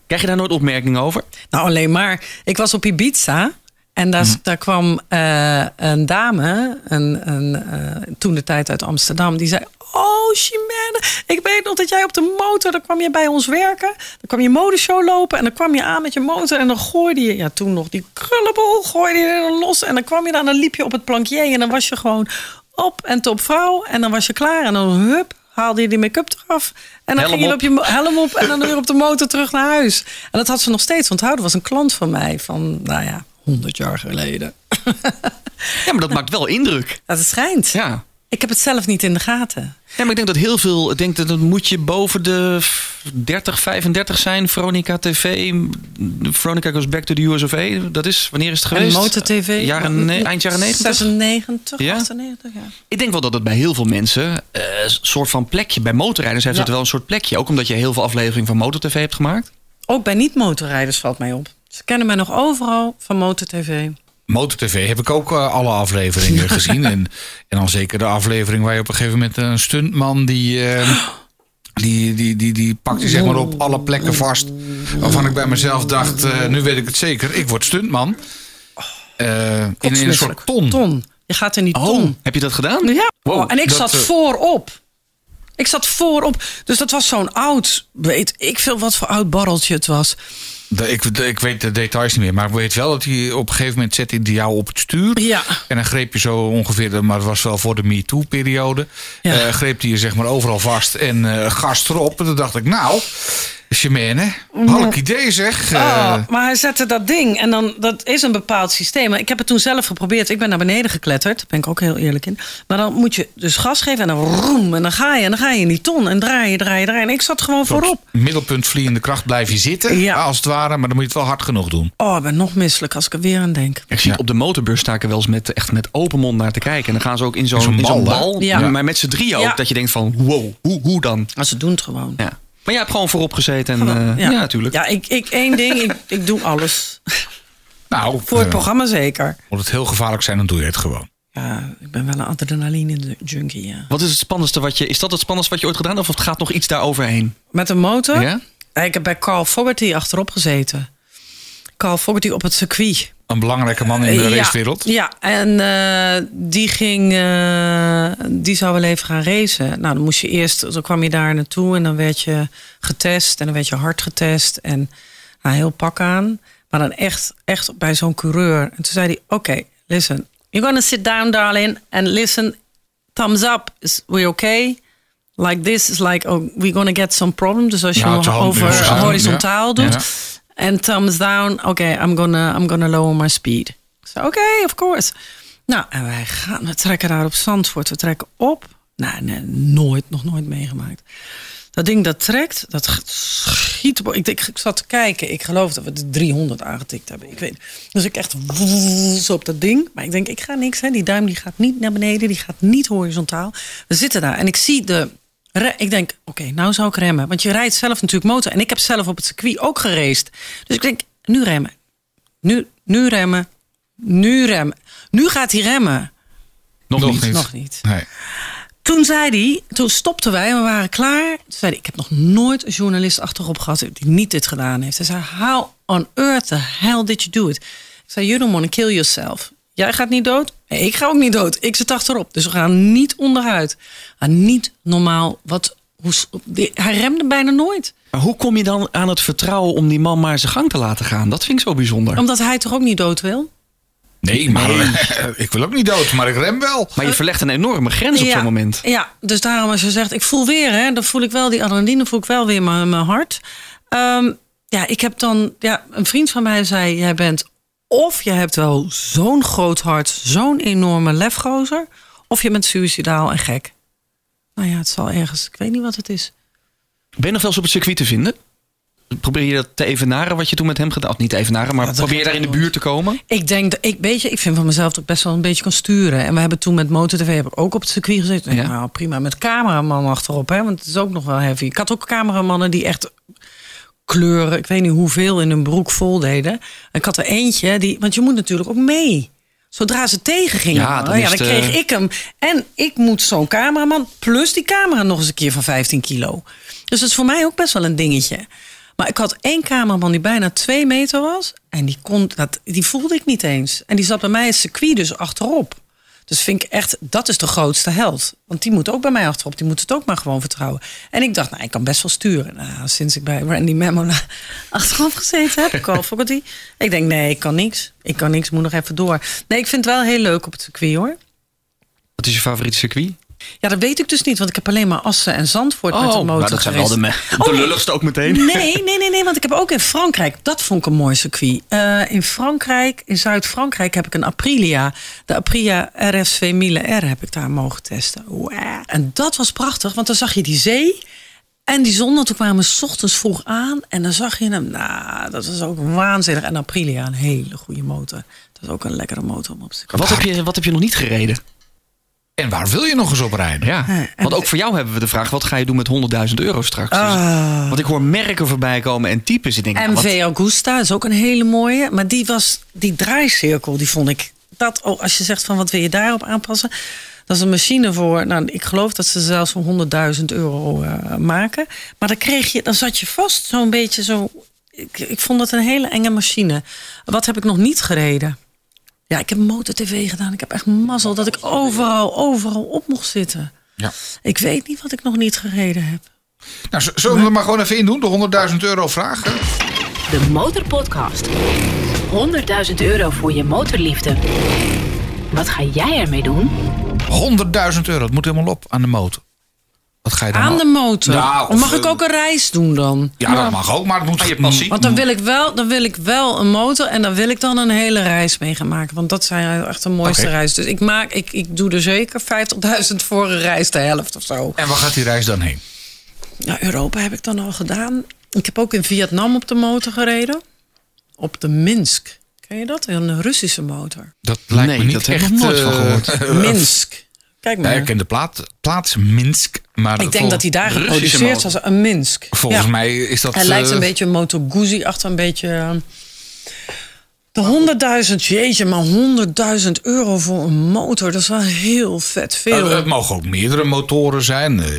Krijg je daar nooit opmerkingen over? Nou, alleen maar. Ik was op Ibiza. En daar, daar kwam eh, een dame, een, een, eh, toen de tijd uit Amsterdam, die zei: Oh, Chimène, ik weet nog dat jij op de motor, dan kwam je bij ons werken. Dan kwam je modeshow lopen en dan kwam je aan met je motor. En dan gooide je, ja, toen nog die krullenbol, gooide je er los. En dan kwam je daar en dan liep je op het plankje. En dan was je gewoon op en top vrouw. En dan was je klaar. En dan hup, haalde je die make-up eraf. En dan Helm ging je op. je helm op en dan weer op de motor terug naar huis. En dat had ze nog steeds onthouden. was een klant van mij van, nou ja, 100 jaar geleden. Ja, maar dat maakt wel indruk. Dat het schijnt. Ja. Ik heb het zelf niet in de gaten. Ja, maar ik denk dat heel veel. Ik denk dat dan moet je boven de 30, 35 zijn. Veronica TV. Veronica goes back to the US of A. Dat is, wanneer is het geweest? En Motor TV. Jaren, eind jaren 90? 96, Ja? 98, ja. Ik denk wel dat het bij heel veel mensen eh, een soort van plekje. Bij motorrijders heeft Ja. het wel een soort plekje. Ook omdat je heel veel afleveringen van Motor TV hebt gemaakt. Ook bij niet-motorrijders valt mij op. Ze kennen mij nog overal van Motor TV. Motor TV heb ik ook eh, alle afleveringen gezien. En, en dan zeker de aflevering waar je op een gegeven moment een stuntman die. eh, die, die, die, die pakt je zeg maar op alle plekken vast. Waarvan ik bij mezelf dacht, eh, nu weet ik het zeker, ik word stuntman. In, in een soort ton. Ton. Je gaat in die Oh, ton. heb je dat gedaan? Ja. Wow, Oh, en ik dat, zat voorop. Ik zat voorop. Dus dat was zo'n oud, weet ik veel wat voor oud barreltje het was. Ik, ik weet de details niet meer, maar ik weet wel dat hij op een gegeven moment zette hij jou op het stuur. Ja. En dan greep je zo ongeveer, de- maar het was wel voor de MeToo-periode. Ja. eh, greep hij je zeg maar overal vast en eh gas erop. En toen dacht ik, nou, Chimène, halk idee zeg. Eh, Oh, maar hij zette dat ding en dan, dat is een bepaald systeem. Maar Ik heb het toen zelf geprobeerd. Ik ben naar beneden gekletterd. Daar ben ik ook heel eerlijk in. Maar dan moet je dus gas geven en dan roem. En dan ga je en dan ga je in die ton en draai je, draai je, draai je. En ik zat gewoon op voorop. middelpunt vliegende kracht blijf je zitten, Ja. als het ware. Maar dan moet je het wel hard genoeg doen. Oh, ik ben nog misselijk als ik er weer aan denk. Ik zie Ja. op de motorbeurs sta ik er wel eens met, echt met open mond naar te kijken. En dan gaan ze ook in zo'n In zo'n in zo'n bal, bal. Ja. Maar met z'n drieën ook. Ja. Dat je denkt van, wow, hoe, hoe dan? Als ze doen het gewoon. Ja. Maar jij hebt gewoon voorop gezeten. En, eh, ja. natuurlijk. Ja, ik, ik, één ding. Ik, ik doe alles. Nou, Voor het eh, programma zeker. moet het heel gevaarlijk zijn, dan doe je het gewoon. Ja, ik ben wel een adrenaline junkie, ja. Wat is het spannendste wat je... Is dat het spannendste wat je ooit gedaan hebt? Of het gaat nog iets daaroverheen? Met een motor? Ja? Ik heb bij Carl Fogarty achterop gezeten. Carl Fogarty op het circuit. Een belangrijke man in de Ja, racewereld. Ja, en eh, die ging, eh, die zou wel even gaan racen. Nou, dan moest je eerst, dan kwam je daar naartoe en dan werd je getest en dan werd je hard getest en nou, heel pak aan. Maar dan echt, echt bij zo'n coureur. En toen zei hij, oké, listen, you're gonna sit down, darling, and listen, thumbs up, is we okay? Like this is like, oh, we're gonna get some problem. Dus als je Ja, hem over horizontaal ja. doet. En thumbs down, oké, I'm, gonna, I'm gonna lower my speed. Zei, oké, of course. Nou, en wij gaan, we trekken daar op Zandvoort. We trekken op. Nou, nee, nooit, nog nooit meegemaakt. Dat ding dat trekt, dat schiet. Ik, ik, ik zat te kijken. Ik geloof dat we de 300 aangetikt hebben. Ik weet. Dus ik echt zo op dat ding. Maar ik denk, ik ga niks. Hè. Die duim die gaat niet naar beneden. Die gaat niet horizontaal. We zitten daar en ik zie de. Re- Ik denk, oké, nou zou ik remmen. Want je rijdt zelf natuurlijk motor. En ik heb zelf op het circuit ook geraced. Dus ik denk, nu remmen. Nu, nu remmen. Nu remmen. Nu gaat hij remmen. Nog, Nog niet. niet. Nog niet. Nee. Toen zei hij, toen stopten wij en we waren klaar. Toen zei hij, ik heb nog nooit een journalist achterop gehad die niet dit gedaan heeft. Hij zei, how on earth the hell did you do it? Ik zei, you don't want to kill yourself. Jij gaat niet dood? Nee, ik ga ook niet dood. Ik zit achterop. Dus we gaan niet onderuit. Maar niet normaal. Wat, hoe, die- hij remde bijna nooit. Maar hoe kom je dan aan het vertrouwen om die man maar zijn gang te laten gaan? Dat vind ik zo bijzonder. Omdat hij toch ook niet dood wil? Nee, maar ik wil ook niet dood, maar ik rem wel. Maar je verlegt een enorme grens op zo'n moment. Ja, dus daarom als je zegt, ik voel weer, hè, dan voel ik wel die adrenaline, voel ik wel weer mijn, mijn hart. Ehm, ja, ik heb dan, ja, een vriend van mij zei, jij bent of je hebt wel zo'n groot hart, zo'n enorme lefgozer, of je bent suicidaal en gek. Nou ja, het zal ergens, ik weet niet wat het is. Ben je nog wel eens op het circuit te vinden? Probeer je dat te evenaren wat je toen met hem gedaan? Of niet te evenaren, maar Ja, probeer je daar in de buurt te komen? Ik denk, dat, ik, weet je, ik vind van mezelf dat ik best wel een beetje kan sturen. En we hebben toen met heb ik ook op het circuit gezeten. Ja. Nou, prima, met cameraman achterop, hè, want het is ook nog wel heavy. Ik had ook cameramannen die echt kleuren, ik weet niet hoeveel, in hun broek vol deden. Ik had er eentje, die, want je moet natuurlijk ook mee. Zodra ze tegen gingen, Ja, dan ja, kreeg eh, ik hem. En ik moet zo'n cameraman, plus die camera nog eens een keer van 15 kilo. Dus dat is voor mij ook best wel een dingetje. Maar ik had één cameraman die bijna twee meter was. En die, kon, dat, die voelde ik niet eens. En die zat bij mij het circuit dus achterop. Dus vind ik echt, dat is de grootste held. Want die moet ook bij mij achterop. Die moet het ook maar gewoon vertrouwen. En ik dacht, nou, ik kan best wel sturen. Nou, sinds ik bij Randy Memola achterop gezeten heb, Carl Fogarty. Ik denk, nee, ik kan niks. Ik kan niks, moet nog even door. Nee, ik vind het wel heel leuk op het circuit, hoor. Wat is je favoriete circuit? Ja, dat weet ik dus niet, want ik heb alleen maar Assen en Zandvoort met de motor nou, dat zijn wel de, me- Oh, de lulligste ook meteen. Nee, nee, nee, nee, want ik heb ook in Frankrijk, dat vond ik een mooi circuit. Eh, in Frankrijk, in Zuid-Frankrijk heb ik een Aprilia. De Aprilia RSV 1000 R heb ik daar mogen testen. Wow. En dat was prachtig, want dan zag je die zee en die zon. En toen kwamen we 's ochtends vroeg aan en dan zag je hem. Nou, dat was ook waanzinnig. En Aprilia, een hele goede motor. Dat is ook een lekkere motor om op te circuit. Wat heb, je, wat heb je nog niet gereden? En waar wil je nog eens op rijden? Ja, want ook voor jou hebben we de vraag: wat ga je doen met 100.000 euro straks? Dus- Ah. want ik hoor merken voorbij komen en types. Ik denk, nou, wat- MV Augusta is ook een hele mooie. Maar die was, die draaicirkel, die vond ik. Dat, oh, als je zegt van wat wil je daarop aanpassen. Dat is een machine voor, nou, ik geloof dat ze zelfs voor 100.000 euro eh, maken. Maar dan kreeg je, dan zat je vast zo'n beetje zo. Ik, ik vond het een hele enge machine. Wat heb ik nog niet gereden? Ja, ik heb motor-tv gedaan. Ik heb echt mazzel dat ik overal, overal op mocht zitten. Ja. Ik weet niet wat ik nog niet gereden heb. Nou, zullen we er maar gewoon even in doen? De 100.000 euro vraag. De Motorpodcast. 100.000 euro voor je motorliefde. Wat ga jij ermee doen? 100.000 euro. Het moet helemaal op aan de motor. Wat ga je dan Aan de motor. Nou, Of mag ik ook een reis doen dan? Ja, dat mag ook, maar het moet... Je passie. Want dan wil, ik wel, dan wil ik wel een motor en dan wil ik dan een hele reis mee gaan maken. Want dat zijn echt de mooiste reis. Dus ik, maak, ik, ik doe er zeker 50.000 voor een reis, de helft of zo. En waar gaat die reis dan heen? Ja, Europa heb ik dan al gedaan. Ik heb ook in Vietnam op de motor gereden. Op de Minsk. Ken je dat? Een Russische motor. Dat lijkt Nee, me niet dat heb ik echt... nog nooit van eh, gehoord. Minsk. Kijk Ja, maar. ik ken de plaat, plaats Minsk. Maar ik denk dat hij daar geproduceerd als een Minsk. Volgens Ja. mij is dat... Hij lijkt eh, een beetje een Moto Guzzi achter een beetje. eh, De 100.000, jeetje, maar 100.000 euro voor een motor, dat is wel heel vet veel. eh, het mogen ook meerdere motoren zijn. Eh,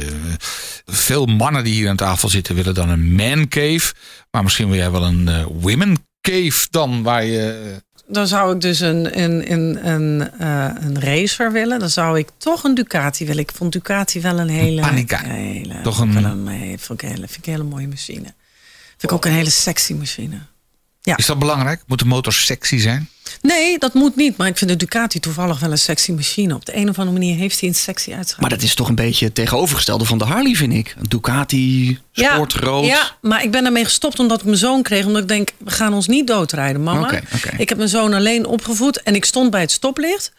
veel mannen die hier aan tafel zitten willen dan een man cave. Maar misschien wil jij wel een women cave dan, waar je... Dan zou ik dus een, een, een, een, eh, een racer willen. Dan zou ik toch een Ducati willen. Ik vond Ducati wel een hele... Panigale. hele Toch een- wel een, ik een hele, vind ik een hele mooie machine. Vind ik ook een hele sexy machine. Ja. Is dat belangrijk? Moet de motor sexy zijn? Nee, dat moet niet. Maar ik vind de Ducati toevallig wel een sexy machine. Op de een of andere manier heeft hij een sexy uitstraling. Maar dat is toch een beetje het tegenovergestelde van de Harley, vind ik. Een Ducati, sportrood. Ja, maar ik ben daarmee gestopt omdat ik mijn zoon kreeg. Omdat ik denk, we gaan ons niet doodrijden, mama. Ik heb mijn zoon alleen opgevoed. En ik stond bij het stoplicht.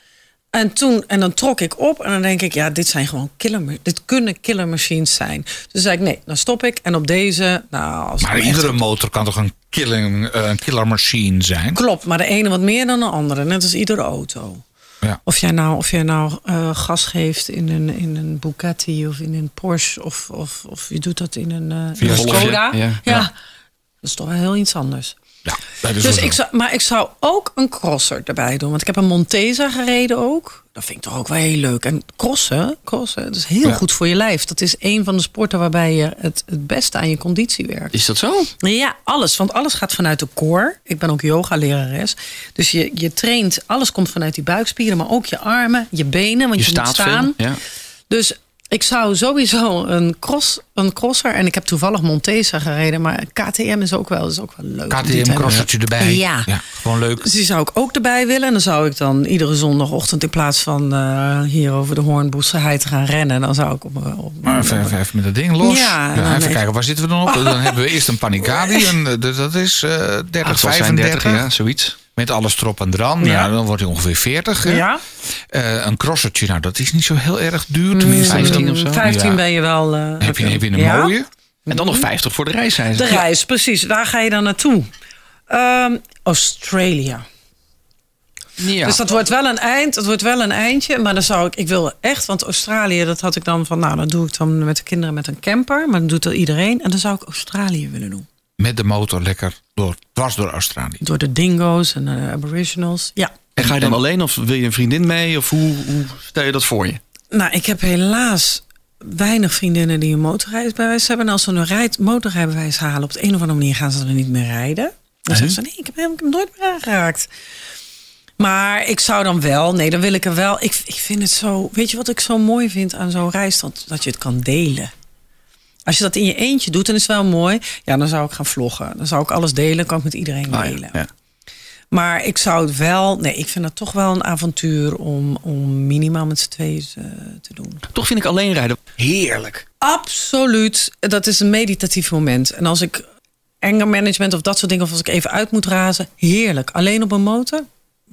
En toen, en dan trok ik op. En dan denk ik, ja, dit zijn gewoon killer. Dit kunnen killer machines zijn. Dus zei ik, nee, dan stop ik. En op deze, nou, als Maar echt- iedere motor kan toch een, killing, eh, een killer machine zijn? Klopt, maar de ene wat meer dan de andere. Net als iedere auto. Ja. Of jij nou, of jij nou eh, gas geeft in een, in een Bugatti of in een Porsche. Of, of, of je doet dat in een, eh, in een Volvo, Skoda. ja. Ja. Ja. dat is toch wel heel iets anders. Ja, dat is Dus ik zo. zou, maar ik zou ook een crosser erbij doen. Want ik heb een Montesa gereden ook. Dat vind ik toch ook wel heel leuk. En crossen, crossen dat is heel Ja. goed voor je lijf. Dat is een van de sporten waarbij je het, het beste aan je conditie werkt. Is dat zo? Ja, alles. Want alles gaat vanuit de core. Ik ben ook yoga-lerares. Dus je, je traint, alles komt vanuit die buikspieren. Maar ook je armen, je benen. Want Je je, moet staat staan. veel. Ja. Dus ik zou sowieso een, cross, een crosser... En ik heb toevallig Montesa gereden. Maar KTM is ook wel, is ook wel leuk. KTM crossertje erbij. Ja. Gewoon leuk. Dus die zou ik ook erbij willen. En dan zou ik dan iedere zondagochtend... in plaats van eh, hier over de Hoornboerserij te gaan rennen... dan zou ik op, op, op Maar even, even, even met dat ding los. Ja, even kijken, waar zitten we dan op? Dan hebben we eerst een Panigale. En, eh, dat is eh 30, Ah, het zal zijn 35. 30, ja, zoiets. Met alles erop en dran. Ja. Nou, dan wordt hij ongeveer 40. hè? Ja? Eh, een crossertje, nou dat is niet zo heel erg duur. Tenminste, 15 dan- of zo. 15 Ja. ben je wel... eh, Heb je, heb je een Ja? mooie? En dan nog 50 voor de reis, zijn ze. De reis, precies. Waar ga je dan naartoe? Ehm Australia. Ja. Dus dat wordt wel een eind. Dat wordt wel een eindje. Maar dan zou ik, ik wil echt, want Australië, dat had ik dan van, nou, dan doe ik dan met de kinderen met een camper. Maar dan doet er iedereen. En dan zou ik Australië willen doen. Met de motor lekker door, dwars door Australië. Door de dingo's en de aboriginals. Ja. En ga je dan alleen of wil je een vriendin mee? Of hoe, hoe stel je dat voor je? Nou, ik heb helaas weinig vriendinnen die een motorrijbewijs hebben. En als ze een rijd, motorrijbewijs halen, op de een of andere manier gaan ze er niet meer rijden. Dan zeggen ze, nee, ik heb hem, ik heb hem nooit meer aangeraakt. Maar ik zou dan wel, nee, dan wil ik er wel. Ik, ik vind het zo, weet je wat ik zo mooi vind aan zo'n reis? Dat, dat je het kan delen. Als je dat in je eentje doet, dan is het wel mooi. Ja, dan zou ik gaan vloggen. Dan zou ik alles delen, kan ik met iedereen Ah, delen. ja. Maar ik zou het wel, nee, ik vind het toch wel een avontuur om, om minimaal met z'n tweeën eh, te doen. Toch vind ik alleen rijden heerlijk. Absoluut. Dat is een meditatief moment. En als ik anger management of dat soort dingen, of als ik even uit moet razen, heerlijk. Alleen op een motor,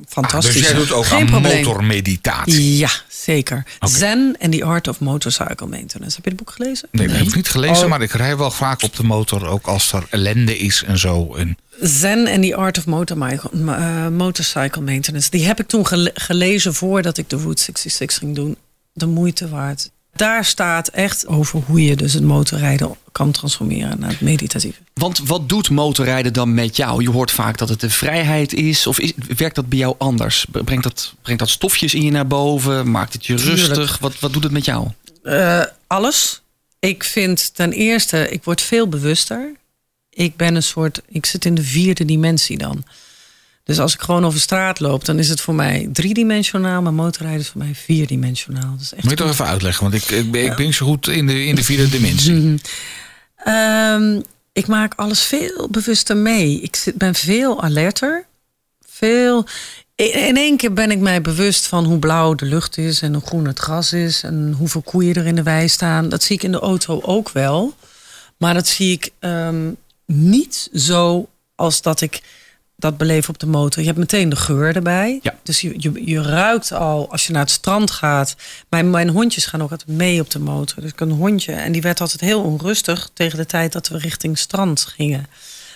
fantastisch. dus jij doet ook Geen aan probleem. motormeditatie. Ja, zeker. Zen and the Art of Motorcycle Maintenance. Heb je het boek gelezen? Nee, dat heb ik niet gelezen, Oh. maar ik rij wel vaak op de motor. Ook als er ellende is en zo. En Zen and the Art of Motor, eh, Motorcycle Maintenance. Die heb ik toen gele- gelezen voordat ik de Route 66 ging doen. De moeite waard. Daar staat echt over hoe je dus het motorrijden kan transformeren naar het meditatieve. Want wat doet motorrijden dan met jou? Je hoort vaak dat het de vrijheid is. Of is, werkt dat bij jou anders? Brengt dat, brengt dat stofjes in je naar boven? Maakt het je Tuurlijk. rustig? Wat, wat doet het met jou? Eh, alles. Ik vind ten eerste, ik word veel bewuster. Ik ben een soort, ik zit in de vierde dimensie dan. Dus als ik gewoon over straat loop, dan is het voor mij driedimensionaal. Maar motorrijden is voor mij vierdimensionaal. Dat is echt moet je toch even uitleggen, want ik, ik, ben, ik ben zo goed in de, in de vierde dimensie. Ehm, ik maak alles veel bewuster mee. Ik zit, ben veel alerter. Veel. In in één keer ben ik mij bewust van hoe blauw de lucht is en hoe groen het gras is en hoeveel koeien er in de wei staan. Dat zie ik in de auto ook wel. Maar dat zie ik ehm, niet zo als dat ik dat beleef op de motor. Je hebt meteen de geur erbij. Ja. Dus je, je, je ruikt al als je naar het strand gaat. Mijn, mijn hondjes gaan ook altijd mee op de motor. Dus ik een hondje. En die werd altijd heel onrustig tegen de tijd dat we richting strand gingen.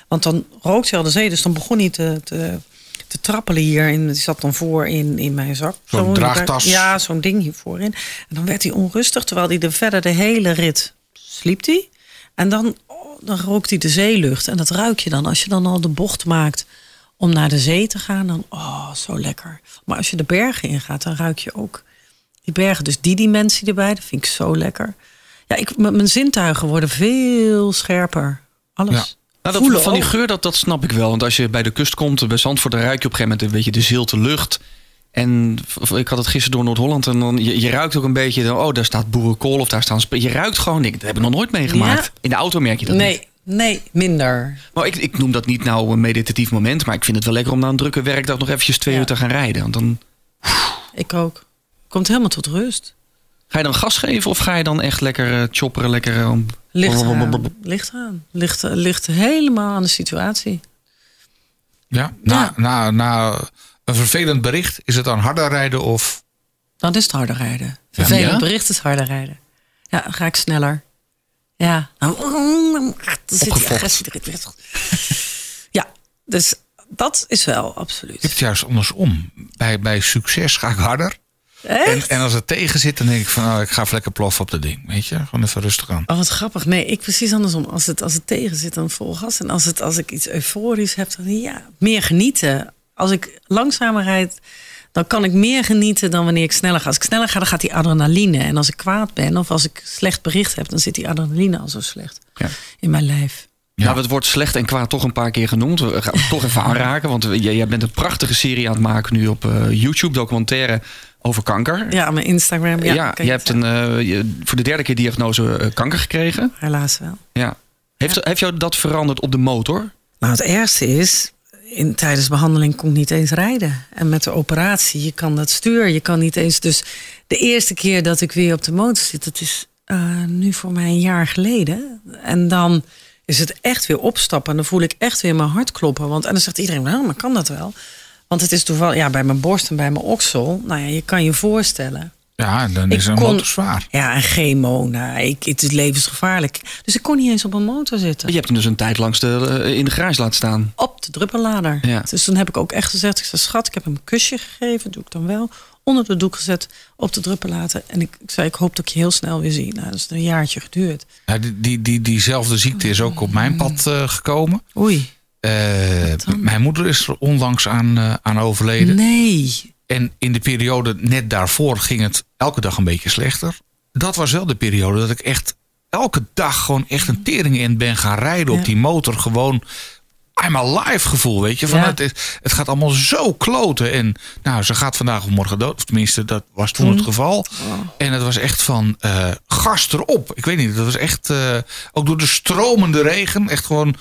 Want dan rookt hij al de zee. Dus dan begon hij te, te, te trappelen hier. En die zat dan voor in, in mijn zak. Zo'n Zo, draagtas. Ja, zo'n ding hier voorin. En dan werd hij onrustig. Terwijl hij de, verder de hele rit sliep hij. En dan, oh, dan rookt hij de zeelucht. En dat ruik je dan. Als je dan al de bocht maakt om naar de zee te gaan, dan oh, zo lekker. Maar als je de bergen ingaat, dan ruik je ook die bergen. Dus die dimensie erbij, dat vind ik zo lekker. Ja, ik, mijn zintuigen worden veel scherper. Alles. Ja. Nou, Voelen dat, van die geur, dat, dat snap ik wel. Want als je bij de kust komt, bij Zandvoort, dan ruik je op een gegeven moment een beetje de zilte lucht. En ik had het gisteren door Noord-Holland en dan, je, je ruikt ook een beetje, oh, daar staat boerenkool of daar staan... Je ruikt gewoon, ik, dat heb ik nog nooit meegemaakt. Ja. In de auto merk je dat niet. Nee, minder. Maar ik, ik noem dat niet nou een meditatief moment, maar ik vind het wel lekker om na een drukke werkdag nog eventjes twee Ja. uur te gaan rijden. Want dan Ik ook. Komt helemaal tot rust. ga je dan gas geven of ga je dan echt lekker eh, chopperen, lekker... eh, om- Ligt aan. Ligt aan. Ligt, ligt helemaal aan de situatie. Ja, na, Ja. Na, na een vervelend bericht, is het dan harder rijden of... Dan is het harder rijden. Vervelend Ja? bericht is harder rijden. Ja, dan ga ik sneller. Ja. Dan, zit die Opgefokt. agressie erin. Ja, dus dat is wel Ik heb absoluut. het juist andersom. Bij, bij succes ga ik harder. En, en als het tegen zit, dan denk ik van... Oh, ik ga even lekker ploffen op dat ding. Weet je, gewoon even rustig aan. Oh, wat grappig. Nee, ik precies andersom. Als het, als het tegen zit, dan vol gas. En als, het, als ik iets euforisch heb, dan ja, meer genieten. Als ik langzamer rijd, dan kan ik meer genieten dan wanneer ik sneller ga. Als ik sneller ga, dan gaat die adrenaline. En als ik kwaad ben of als ik slecht bericht heb, dan zit die adrenaline al zo slecht Ja. in mijn lijf. Ja. Nou, het wordt slecht en kwaad toch een paar keer genoemd. We gaan het toch even aanraken, want jij, bent een prachtige serie aan het maken nu op eh, YouTube, documentaire over kanker. Ja, mijn Instagram. Ja, Ja, je hebt een, eh, voor de derde keer diagnose eh, kanker gekregen. Helaas wel. Ja. Heeft, heeft jou dat veranderd op de motor? Nou, het ergste is, in, tijdens behandeling kon ik niet eens rijden. En met de operatie, je kan dat stuur, je kan niet eens. Dus de eerste keer dat ik weer op de motor zit, dat is eh, nu voor mij een jaar geleden. En dan is het echt weer opstappen. En dan voel ik echt weer mijn hart kloppen. Want, en dan zegt iedereen, nou, maar kan dat wel? Want het is toevallig, ja, bij mijn borst en bij mijn oksel. Nou ja, je kan je voorstellen. Ja, dan Ik is een kon- motor zwaar. Ja, en chemo, nou, ik, het is levensgevaarlijk. Dus ik kon niet eens op een motor zitten. Je hebt hem dus een tijd langs de, eh, in de garage laten staan. Op de druppellader. Ja. Dus toen heb ik ook echt gezegd, ik zei, schat, ik heb hem een kusje gegeven. Doe ik dan wel. Onder de doek gezet, op de druppelader. En ik, ik zei, ik hoop dat ik je heel snel weer zie. Nou, dat is een jaartje geduurd. Ja, die, die, die, diezelfde ziekte is ook op mijn pad eh, gekomen. Oei. Eh, mijn moeder is er onlangs aan, aan overleden. Nee. En in de periode net daarvoor ging het elke dag een beetje slechter. Dat was wel de periode dat ik echt elke dag gewoon echt een tering in ben gaan rijden Ja. op die motor. Gewoon I'm alive gevoel, weet je. Van Ja. het, het gaat allemaal zo kloten. En nou, ze gaat vandaag of morgen dood. Of tenminste, dat was toen het geval. En het was echt van eh gas erop. Ik weet niet, dat was echt eh, ook door de stromende regen. Echt gewoon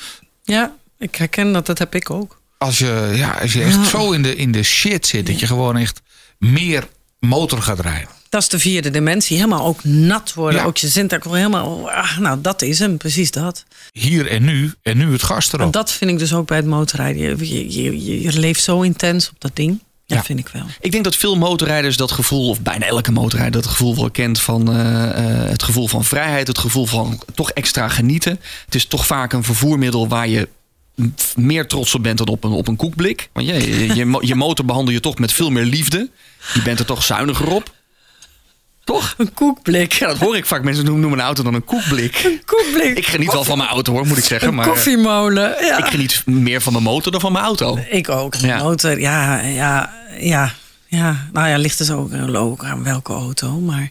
Ja, ik herken dat, dat heb ik ook. Als je, ja, als je echt Ja. zo in de, in de shit zit. Dat je gewoon echt meer motor gaat rijden. Dat is de vierde dimensie. Helemaal ook nat worden. Ja. Ook je zintuig helemaal... Ah, nou, dat is hem. Precies dat. hier en nu en nu het gas En erop. dat vind ik dus ook bij het motorrijden. Je, je, je, je leeft zo intens op dat ding. Dat Ja. vind ik wel. Ik denk dat veel motorrijders dat gevoel, of bijna elke motorrijder dat gevoel wel kent van eh, eh, het gevoel van vrijheid, het gevoel van toch extra genieten. Het is toch vaak een vervoermiddel waar je meer trots op bent dan op een, op een koekblik. Want je, je, je, mo- je motor behandel je toch met veel meer liefde. Je bent er toch zuiniger op. Toch? Een koekblik. Ja, dat hoor ik vaak. Mensen noemen een auto dan een koekblik. Een koekblik. Ik geniet wel van mijn auto hoor, moet ik zeggen. Een Maar eh, koffiemolen. Ja. ik geniet meer van mijn motor dan van mijn auto. Ik ook. Ja. motor, ja, ja, ja, ja. Nou ja, ligt dus ook, ook aan welke auto. Maar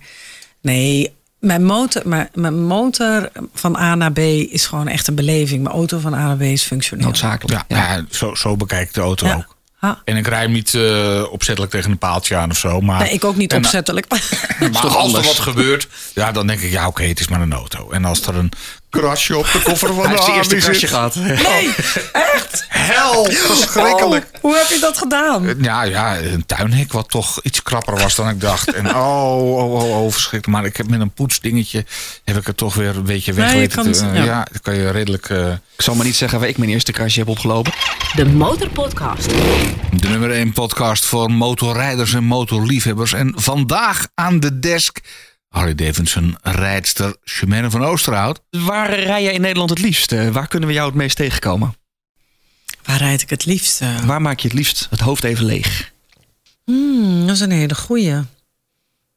nee, mijn motor, mijn, mijn motor van A naar B is gewoon echt een beleving. Mijn auto van A naar B is functioneel. Noodzakelijk. ja, ja. zo, zo bekijk ik de auto Ja. ook. Ha. En ik rij hem niet eh, opzettelijk tegen een paaltje aan of zo. Maar, Nee, ik ook niet en, opzettelijk. Maar toch als er wat gebeurt, ja, dan denk ik, ja, oké, het is maar een auto. En als er een krasje op de koffer van Hij de heeft zijn eerste gehad. Nee, echt? hel, verschrikkelijk. Oh, hoe heb je dat gedaan? Ja, ja, een tuinhek wat toch iets krapper was dan ik dacht. En oh, oh, oh, oh, verschrikkelijk. Maar ik heb met een poetsdingetje, heb ik het toch weer een beetje weg Nee, kan te- eh, ja. ja, dan kan je redelijk... eh, Ik zal maar niet zeggen waar ik mijn eerste krasje heb opgelopen. De Motorpodcast. De nummer 1 podcast voor motorrijders en motorliefhebbers. En vandaag aan de desk Harley Davidson rijdster Chimène van Oosterhout. Waar rij jij in Nederland het liefst? Eh, Waar kunnen we jou het meest tegenkomen? Waar rijd ik het liefst? eh? Waar maak je het liefst het hoofd even leeg? Hmm, dat is een hele goeie.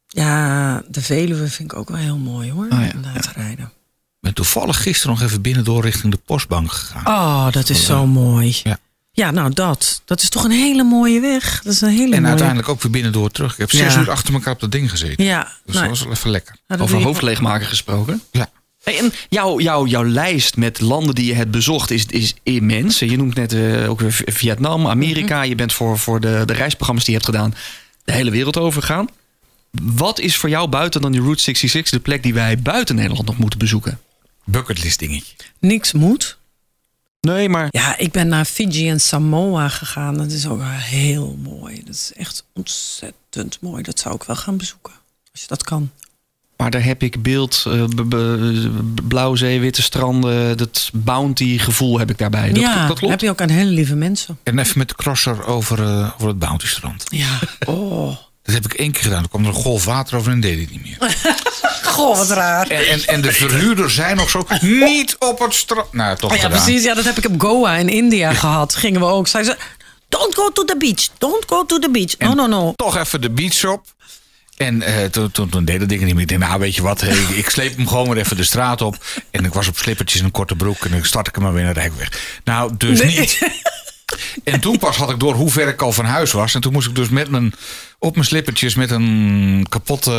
Ja, de Veluwe vind ik ook wel heel mooi hoor. Oh ja, om daar te rijden. Ik ben toevallig gisteren nog even binnendoor richting de postbank gegaan. Oh, dat is zo mooi. Ja. Ja, nou dat. Dat is toch een hele mooie weg. Dat is een hele en mooie... uiteindelijk ook weer binnendoor terug. Ik heb zes Ja. uur achter elkaar op dat ding gezeten. Ja, Dus nou, dat was wel even lekker. nou, Over doe je- hoofd leegmaken gesproken. Ja. Hey, en jouw, jouw, jouw lijst met landen die je hebt bezocht is, is immens. Je noemt net eh, ook weer Vietnam, Amerika. Mhm. Je bent voor, voor de, de reisprogramma's die je hebt gedaan de hele wereld overgegaan. Wat is voor jou buiten dan die Route 66 de plek die wij buiten Nederland nog moeten bezoeken? Bucketlist dingetje. Niks moet. Nee, maar Ja, ik ben naar Fiji en Samoa gegaan. Dat is ook heel mooi. Dat is echt ontzettend mooi. Dat zou ik wel gaan bezoeken. Als je dat kan. Maar daar heb ik beeld, b- b- blauwe zee, witte stranden, dat bounty gevoel heb ik daarbij. Dat, ja, dat klopt. heb je ook aan hele lieve mensen. En even met de crosser over, eh, over het Bountystrand. Ja. Oh. Dat heb ik één keer gedaan. Toen kwam er een golf water over en deed ik niet meer. Goh, wat raar. En, en, en de verhuurder zei nog zo, niet op het strand. Nou, toch Oh ja, gedaan. precies. Ja, dat heb ik op Goa in India gehad. Gingen we ook. Zei ze, don't go to the beach. Don't go to the beach. No, En no, no. Toch even de beach op. En eh, toen, toen, toen deed dat ding niet meer. Ik dacht, nou weet je wat, hey, ik sleep hem gewoon weer even de straat op. En ik was op slippertjes en een korte broek. En dan start ik hem maar weer naar de Rijkweg. Nou, dus Nee. niet. En toen pas had ik door hoe ver ik al van huis was. En toen moest ik dus met mijn, op mijn slippertjes met een kapotte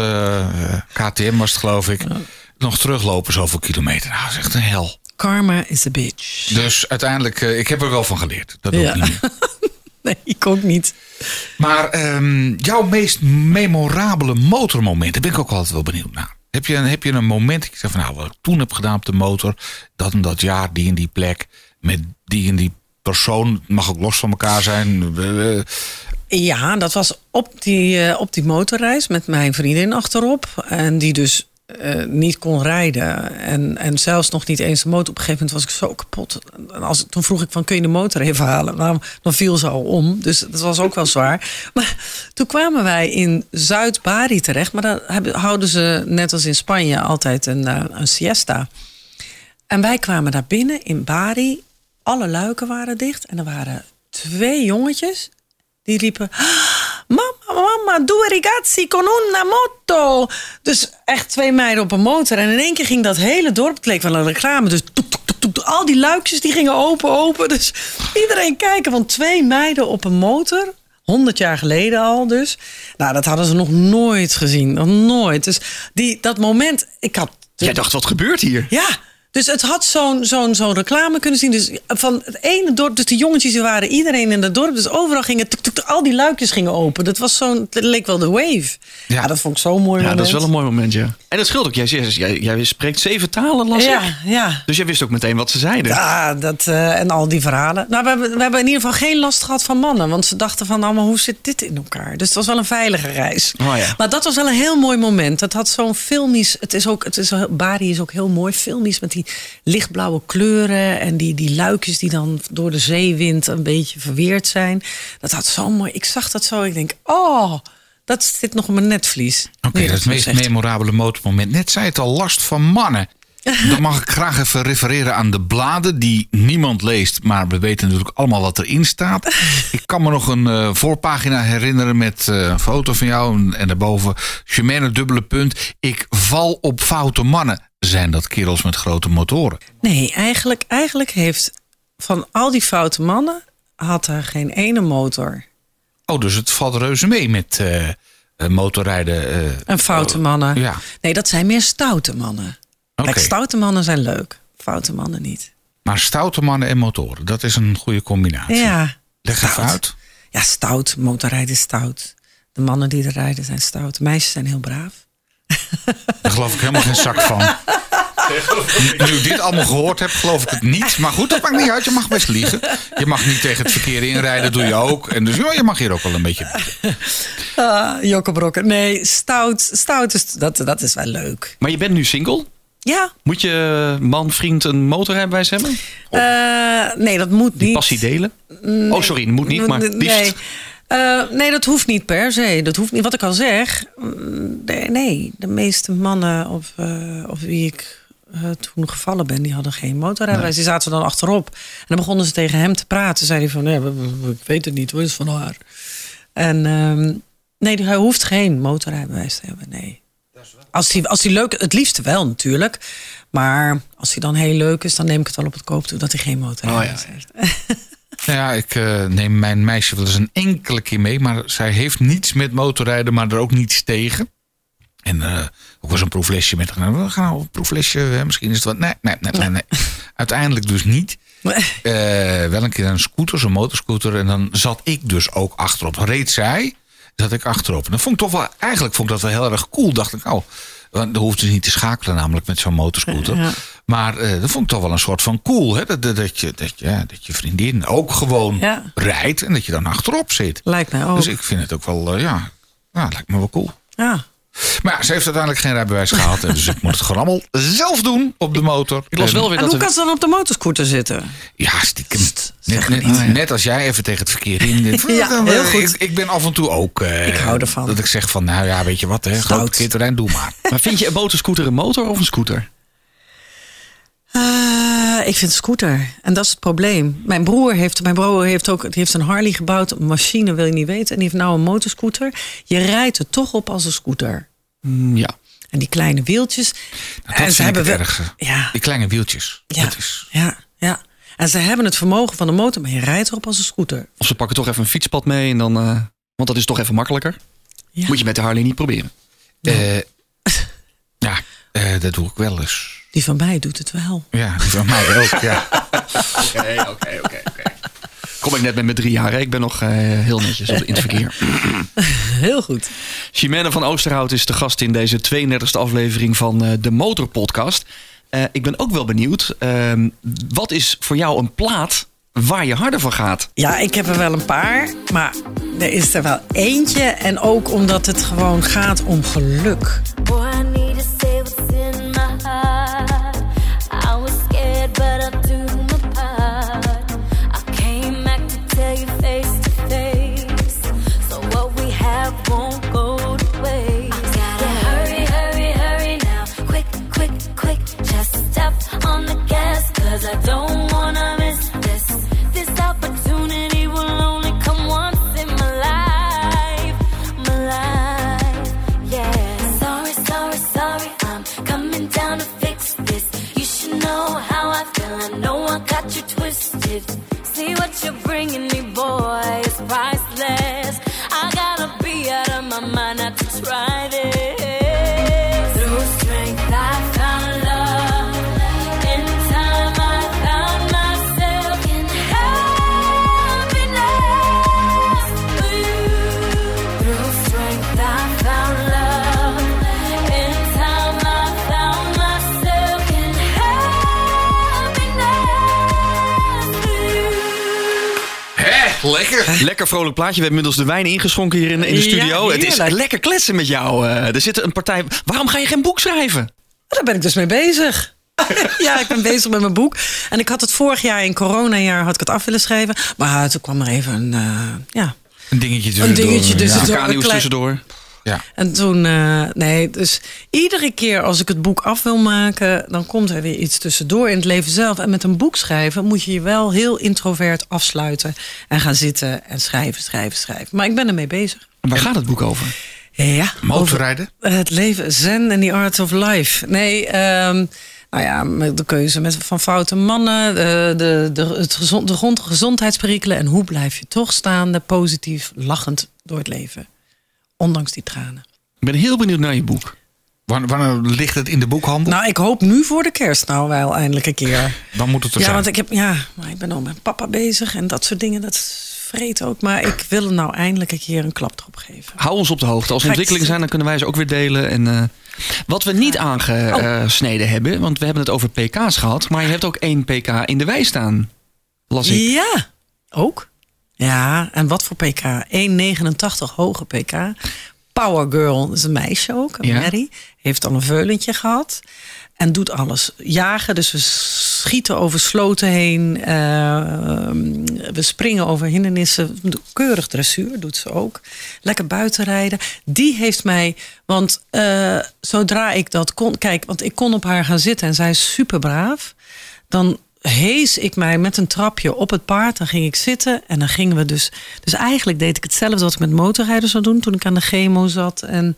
eh, KTM was het geloof ik. Nog teruglopen zoveel kilometer. Nou, dat is echt een hel. Karma is a bitch. Dus uiteindelijk, eh, ik heb er wel van geleerd. Dat doe Ja. ik niet meer. Nee, ik ook niet. Maar ehm, jouw meest memorabele motormoment, daar ben ik ook altijd wel benieuwd naar. Heb je, een- heb je een moment je zegt van nou, wat ik toen heb gedaan op de motor, dat en dat jaar, die en die plek, met die en die persoon, mag ook los van elkaar zijn. Ja, dat was op die, eh, op die motorreis met mijn vriendin achterop. En die dus eh, niet kon rijden. En, en zelfs nog niet eens de motor. Op een gegeven moment was ik zo kapot. En als, toen vroeg ik van, kun je de motor even halen? Nou, dan viel ze al om. Dus dat was ook wel zwaar. Maar toen kwamen wij in Zuid-Bari terecht. Maar hebben, houden ze, net als in Spanje, altijd een, eh, een siesta. En wij kwamen daar binnen in Bari. Alle luiken waren dicht. En er waren twee jongetjes. Die riepen... Mama, mama, due ragazzi con una moto. Dus echt twee meiden op een motor. En in één keer ging dat hele dorp, het leek wel een reclame. Dus toek, toek, toek, toek, al die luikjes die gingen open, open. Dus iedereen kijken van twee meiden op een motor. 100 jaar geleden al dus. Nou, dat hadden ze nog nooit gezien. Nog nooit. Dus die, dat moment, ik had... Jij dacht, wat gebeurt hier? Ja, dus het had zo'n zo'n zo'n reclame kunnen zien. Dus van het ene dorp, dus de jongetjes die waren iedereen in het dorp. Dus overal gingen, tuk, tuk, al die luikjes gingen open. Dat was zo'n, het leek wel de wave. Ja, dat vond ik zo mooi Ja, moment. dat is wel een mooi moment, ja. En dat scheelt ook. Jij, jij, jij spreekt zeven talen, las ik. Ja, ja. Dus jij wist ook meteen wat ze zeiden. Ja, dat, eh, en al die verhalen. Nou, we hebben, we hebben in ieder geval geen last gehad van mannen. Want ze dachten van, nou, maar hoe zit dit in elkaar? Dus het was wel een veilige reis. Oh ja. Maar dat was wel een heel mooi moment. Het had zo'n filmisch... Het is ook, het is, Bari is ook heel mooi filmisch met die lichtblauwe kleuren... en die, die luikjes die dan door de zeewind een beetje verweerd zijn. Dat had zo mooi... Ik zag dat zo, ik denk, oh... Dat zit nog op mijn netvlies. Oké, dat is het meest zegt. memorabele motormoment. Net zei het al, last van mannen. Dan mag ik graag even refereren aan de bladen die niemand leest. Maar we weten natuurlijk allemaal wat erin staat. Ik kan me nog een eh, voorpagina herinneren met eh, een foto van jou. En, en daarboven, Germaine dubbele punt. Ik val op foute mannen. Zijn dat kerels met grote motoren? Nee, eigenlijk, eigenlijk heeft van al die foute mannen... had er geen ene motor. Oh, dus het valt reuze mee met eh, eh, motorrijden. eh. En foute mannen. ja. Nee, dat zijn meer stoute mannen. Oké. Kijk, stoute mannen zijn leuk. Foute mannen niet. Maar stoute mannen en motoren, dat is een goede combinatie. Ja. Leg even stout. uit. Ja, stout. Motorrijden is stout. De mannen die er rijden zijn stout. De meisjes zijn heel braaf. Daar geloof ik helemaal geen zak van. Nu, dit allemaal gehoord heb, geloof ik het niet. Maar goed, dat maakt niet uit. Je mag best liegen. Je mag niet tegen het verkeer inrijden, doe je ook. En dus ja, je mag hier ook wel een beetje. Ah, Jokkebrokken. Nee, stout. Stout is, dat, dat is wel leuk. Maar je bent nu single. Ja. Moet je man, vriend een motorrijbewijs hebben? Eh, nee, dat moet Die niet. passie delen? Oh, sorry, dat moet niet, maar liefst. Nee. Eh, nee, dat hoeft niet per se. Dat hoeft niet. Wat ik al zeg, mm, nee, nee. de meeste mannen op, eh, op wie ik eh, toen gevallen ben, die hadden geen motorrijbewijs. Die zaten dan achterop. En dan begonnen ze tegen hem te praten. Zei hij van, nee, we- we- we- ik weet het niet, het is van haar. En ehm, nee, hij hoeft geen motorrijbewijs te hebben, nee. Als hij, als hij leuk, het liefste wel natuurlijk. Maar als hij dan heel leuk is, dan neem ik het wel op het koop toe dat hij geen motorrijbewijs Oh, ja. heeft. Nou ja, ik eh, neem mijn meisje wel eens een enkele keer mee. Maar zij heeft niets met motorrijden, maar er ook niets tegen. En eh, ook wel zo'n proeflesje met haar. We gaan nou een proeflesje, hè, misschien is het wat. Nee, nee, nee, nee. nee. Uiteindelijk dus niet. Eh, wel een keer een scooter, zo'n motorscooter. En dan zat ik dus ook achterop. Reed zij, zat ik achterop. En dat vond ik toch wel, eigenlijk vond ik dat wel heel erg cool. Dacht ik, oh, dan hoeft ze niet te schakelen namelijk met zo'n motorscooter. Ja. Maar eh, dat vond ik toch wel een soort van cool. Hè? Dat, dat, dat je, dat, je, ja, dat je vriendin ook gewoon Ja. rijdt en dat je dan achterop zit. Lijkt mij ook. Dus ik vind het ook wel, eh, ja, nou, lijkt me wel cool. Ja. Maar ja, ze heeft uiteindelijk geen rijbewijs gehaald. dus ik moet het gewoon allemaal zelf doen op de motor. Ik las wel weer En dat hoe er- kan ze dan op de motorscooter zitten? Ja, stiekem. Net, als jij even tegen het verkeer in. Ja, Dan, heel eh, goed. Ik, ik ben af en toe ook. eh, Ik hou ervan. Dat ik zeg van, nou ja, weet je wat, hè, groot Stout. parkeerterrein, doe maar. Maar vind je een motorscooter een motor of een scooter? Eh, ik vind scooter. En dat is het probleem. Mijn broer heeft, mijn broer heeft ook heeft een Harley gebouwd. Een machine wil je niet weten. En die heeft nou een motorscooter. Je rijdt er toch op als een scooter. Mm, ja. En die kleine wieltjes. Nou, en dat ze het wel- ergste. Ja, Die kleine wieltjes. ja, Dat is, ja, ja. En ze hebben het vermogen van de motor, maar je rijdt erop als een scooter. Of ze pakken toch even een fietspad mee en dan... eh, want dat is toch even makkelijker. Ja. Moet je met de Harley niet proberen. eh, ja, eh, dat doe ik wel eens. Die van mij doet het wel. Ja, die van mij ook. Ja. Oké, oké, oké, oké. Kom ik net met mijn drie jaar. Ik ben nog eh, heel netjes op- in het verkeer. Heel goed. Chimène van Oosterhout is de gast in deze 32e aflevering van eh, de Motorpodcast. Eh ik ben ook wel benieuwd. ehm, wat is voor jou een plaat waar je harder van gaat? Ja, ik heb er wel een paar. Maar er is er wel eentje. En ook omdat het gewoon gaat om geluk. Boy, lekker. Vrolijk plaatje. We hebben inmiddels de wijn ingeschonken hier in, in de Ja, studio. het is lekker kletsen met jou. Eh, er zit een partij. Waarom ga je geen boek schrijven? Daar ben ik dus mee bezig. ja, ik ben bezig met mijn boek. En ik had het vorig jaar in coronajaar had ik het af willen schrijven. Maar toen kwam er even een, eh, ja, Een dingetje een tussendoor. dingetje dus Ja. klein- tussendoor. Ja. En toen, eh, nee, dus iedere keer als ik het boek af wil maken, dan komt er weer iets tussendoor in het leven zelf. En met een boek schrijven moet je je wel heel introvert afsluiten en gaan zitten en schrijven, schrijven, schrijven. Maar ik ben ermee bezig. En waar gaat het boek over? Ja, Motorrijden? het leven, zen en the art of life. Nee, ehm, nou ja, de keuze met, van foute mannen, de, de, de, het gezond, de grond, gezondheidsperikelen en hoe blijf je toch staande, positief, lachend door het leven. Ondanks die tranen. Ik ben heel benieuwd naar je boek. Wanneer, ligt het in de boekhandel? Nou, ik hoop nu voor de kerst nou wel eindelijk een keer. Dan moet het er Ja, zijn. want ik heb, ja, maar ik ben al met papa bezig en dat soort dingen, dat vreet ook. Maar ik wil er nou eindelijk een keer een klap erop geven. Hou ons op de hoogte. Als er ontwikkelingen zijn, dan kunnen wij ze ook weer delen. En, eh, wat we niet aangesneden hebben, want we hebben het over pk's gehad. Maar je hebt ook één pk in de wei staan. Las ik. Ja, ook. Ja, en wat voor pk? 1,89 hoge pk. Power Girl is een meisje ook, een Ja. Mary. Heeft al een veulentje gehad. En doet alles. Jagen, dus we schieten over sloten heen. eh, we springen over hindernissen. Keurig dressuur doet ze ook. Lekker buitenrijden. Die heeft mij, want eh, zodra ik dat kon... Kijk, want ik kon op haar gaan zitten en zij is super braaf. Dan hees ik mij met een trapje op het paard. Dan ging ik zitten en dan gingen we dus... Dus eigenlijk deed ik hetzelfde wat ik met motorrijden zou doen... toen ik aan de chemo zat. En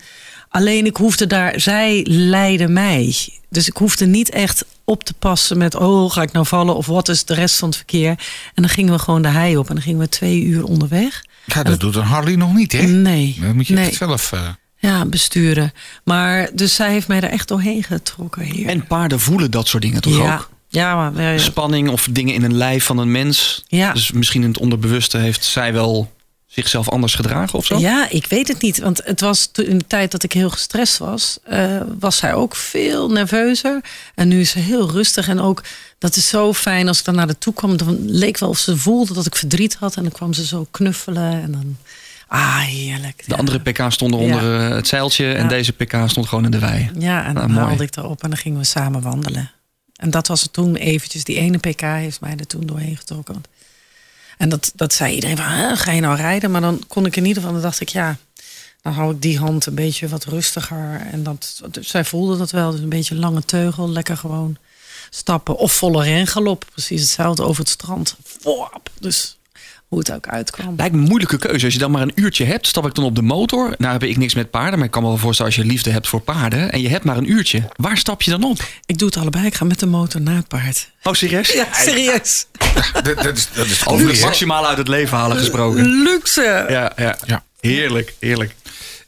alleen ik hoefde daar... Zij leidde mij. Dus ik hoefde niet echt op te passen met... oh, ga ik nou vallen of wat is de rest van het verkeer? En dan gingen we gewoon de hei op. En dan gingen we twee uur onderweg. Ja, dat doet een Harley nog niet, hè? Nee, Dan moet je nee. echt zelf... eh, Ja, besturen. Maar dus zij heeft mij er echt doorheen getrokken hier. En paarden voelen dat soort dingen toch ja. ook? Ja, maar, ja. Spanning of dingen in een lijf van een mens. Ja. Dus misschien in het onderbewuste heeft zij wel zichzelf anders gedragen of zo? Ja, ik weet het niet. Want het was toen in de tijd dat ik heel gestrest was, eh, was zij ook veel nerveuzer. En nu is ze heel rustig. En ook, dat is zo fijn als ik dan naar de toe kwam. Dan leek wel of ze voelde dat ik verdriet had. En dan kwam ze zo knuffelen. En dan, ah, heerlijk. De andere pk stonden onder eh, het zeiltje en Ja. deze pk stond gewoon in de wei. Ja, en Ah, dan mooi. haalde ik erop en dan gingen we samen wandelen. En dat was het toen eventjes. Die ene pk heeft mij er toen doorheen getrokken. En dat, dat zei iedereen van, "Huh, ga je nou rijden? Maar dan kon ik in ieder geval, dan dacht ik, ja, dan hou ik die hand een beetje wat rustiger. En dat, zij voelde dat wel, dus een beetje lange teugel, lekker gewoon stappen. Of volle rengalop, precies hetzelfde over het strand. Wop. Dus hoe het ook uitkwam. Lijkt me een moeilijke keuze. Als je dan maar een uurtje hebt, stap ik dan op de motor. Nou heb ik niks met paarden, maar ik kan me wel voorstellen als je liefde hebt voor paarden. En je hebt maar een uurtje. Waar stap je dan op? Ik doe het allebei, ik ga met de motor naar het paard. Oh, serieus? Ja, serieus. dat, dat is, dat is Over het maximaal uit het leven halen gesproken. Luxe. Ja, ja. Ja. Heerlijk, heerlijk.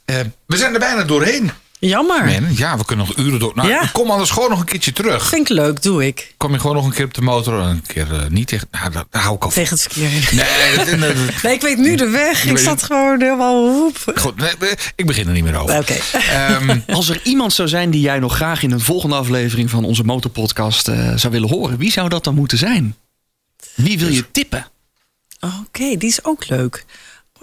Eh, we zijn er bijna doorheen. Jammer. Ja, we kunnen nog uren door. Nou, Ja. kom anders gewoon nog een keertje terug. Vind ik leuk, doe ik. Kom je gewoon nog een keer op de motor en een keer eh, niet tegen. Nou, daar, daar hou ik al van. Tegen het verkeer in. Nee, dat, dat- dat- Nee, ik weet nu de weg. Ik zat gewoon helemaal hoep. goed, nee, ik begin er niet meer over. Oké. Ehm, Als er iemand zou zijn die jij nog graag in een volgende aflevering van onze motorpodcast eh, zou willen horen, wie zou dat dan moeten zijn? Wie wil je tippen? Oké, die is ook leuk.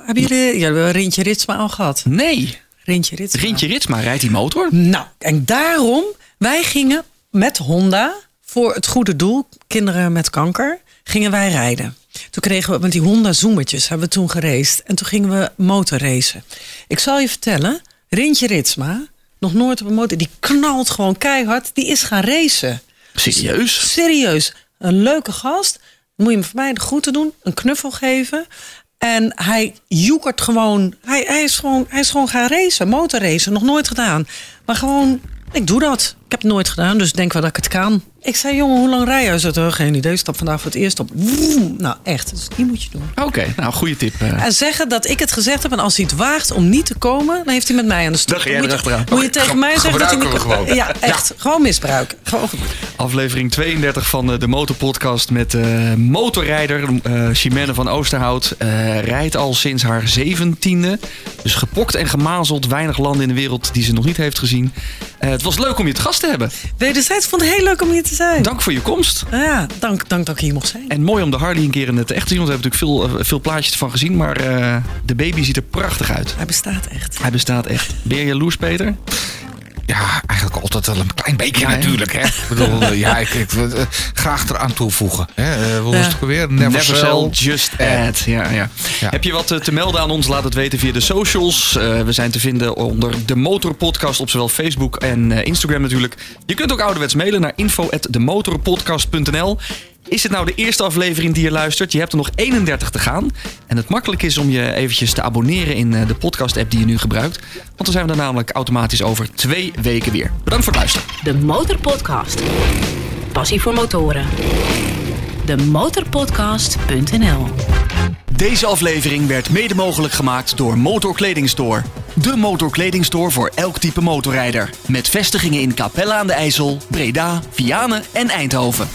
Hebben jullie, ja, we hebben Rintje Ritsma al gehad? Nee, Rintje Ritsma. Rintje Ritsma rijdt die motor. Nou, en daarom, wij gingen met Honda voor het goede doel, kinderen met kanker, gingen wij rijden. Toen kregen we met die Honda Zoemertjes, hebben we toen geraced. En toen gingen we motorracen. Ik zal je vertellen, Rintje Ritsma, nog nooit op een motor, die knalt gewoon keihard, die is gaan racen. Serieus? Serieus. Een leuke gast. Moet je hem voor mij de groeten doen. Een knuffel geven. En hij joekert gewoon. Hij, hij, is gewoon. hij is gewoon gaan racen. Motorracen. Nog nooit gedaan. Maar gewoon. Ik doe dat. Ik heb het nooit gedaan, dus ik denk wel dat ik het kan. Ik zei, jongen, hoe lang rij je? Hij zei, "Oh, geen idee. Stap vandaag voor het eerst op. Woem. Nou, echt. Dus die moet je doen. Oké, nou, goede tip. eh. En zeggen dat ik het gezegd heb. En als hij het waagt om niet te komen, dan heeft hij met mij aan de stok. Dan ga jij moet je, moet je tegen mij zeggen dat hij niet gewoon. Ja, echt. Gewoon misbruiken. Gewoon. Aflevering 32 van eh, de Motorpodcast met eh, motorrijder eh Chimène van Oosterhout. Eh, rijdt al sinds haar zeventiende. Dus gepokt en gemazeld. Weinig landen in de wereld die ze nog niet heeft gezien. Eh, het was leuk om je te gast te hebben. Wederzijds vond het heel leuk om hier te zijn. Dank voor je komst. Ja, dank, dank dat ik hier mocht zijn. En mooi om de Harley een keer in het echt te zien. Want we hebben natuurlijk veel, eh, veel plaatjes ervan gezien. Maar eh, de baby ziet er prachtig uit. Hij bestaat echt. Hij bestaat echt. Ben je jaloers, Peter? Ja, eigenlijk altijd wel een klein beetje Ja, natuurlijk. Hè? Ik bedoel, eh, ja, ik, ik eh, graag eraan toevoegen. Hè? Eh, hoe was het alweer? Never, Never sell. just add. Ja, ja. Ja. Heb je wat te melden aan ons? Laat het weten via de socials. We zijn te vinden onder de Motorpodcast op zowel Facebook en Instagram natuurlijk. Je kunt ook ouderwets mailen naar info@demotorpodcast.nl. Is het nou de eerste aflevering die je luistert? Je hebt er nog 31 te gaan. En het makkelijk is om je eventjes te abonneren in eh, de podcast-app die je nu gebruikt. Want dan zijn we er namelijk automatisch over twee weken weer. Bedankt voor het luisteren. De Motorpodcast. Passie voor motoren. De Motorpodcast.nl Deze aflevering werd mede mogelijk gemaakt door Motorkledingstore. De motorkledingstore voor elk type motorrijder. Met vestigingen in Capelle aan de IJssel, Breda, Vianen en Eindhoven.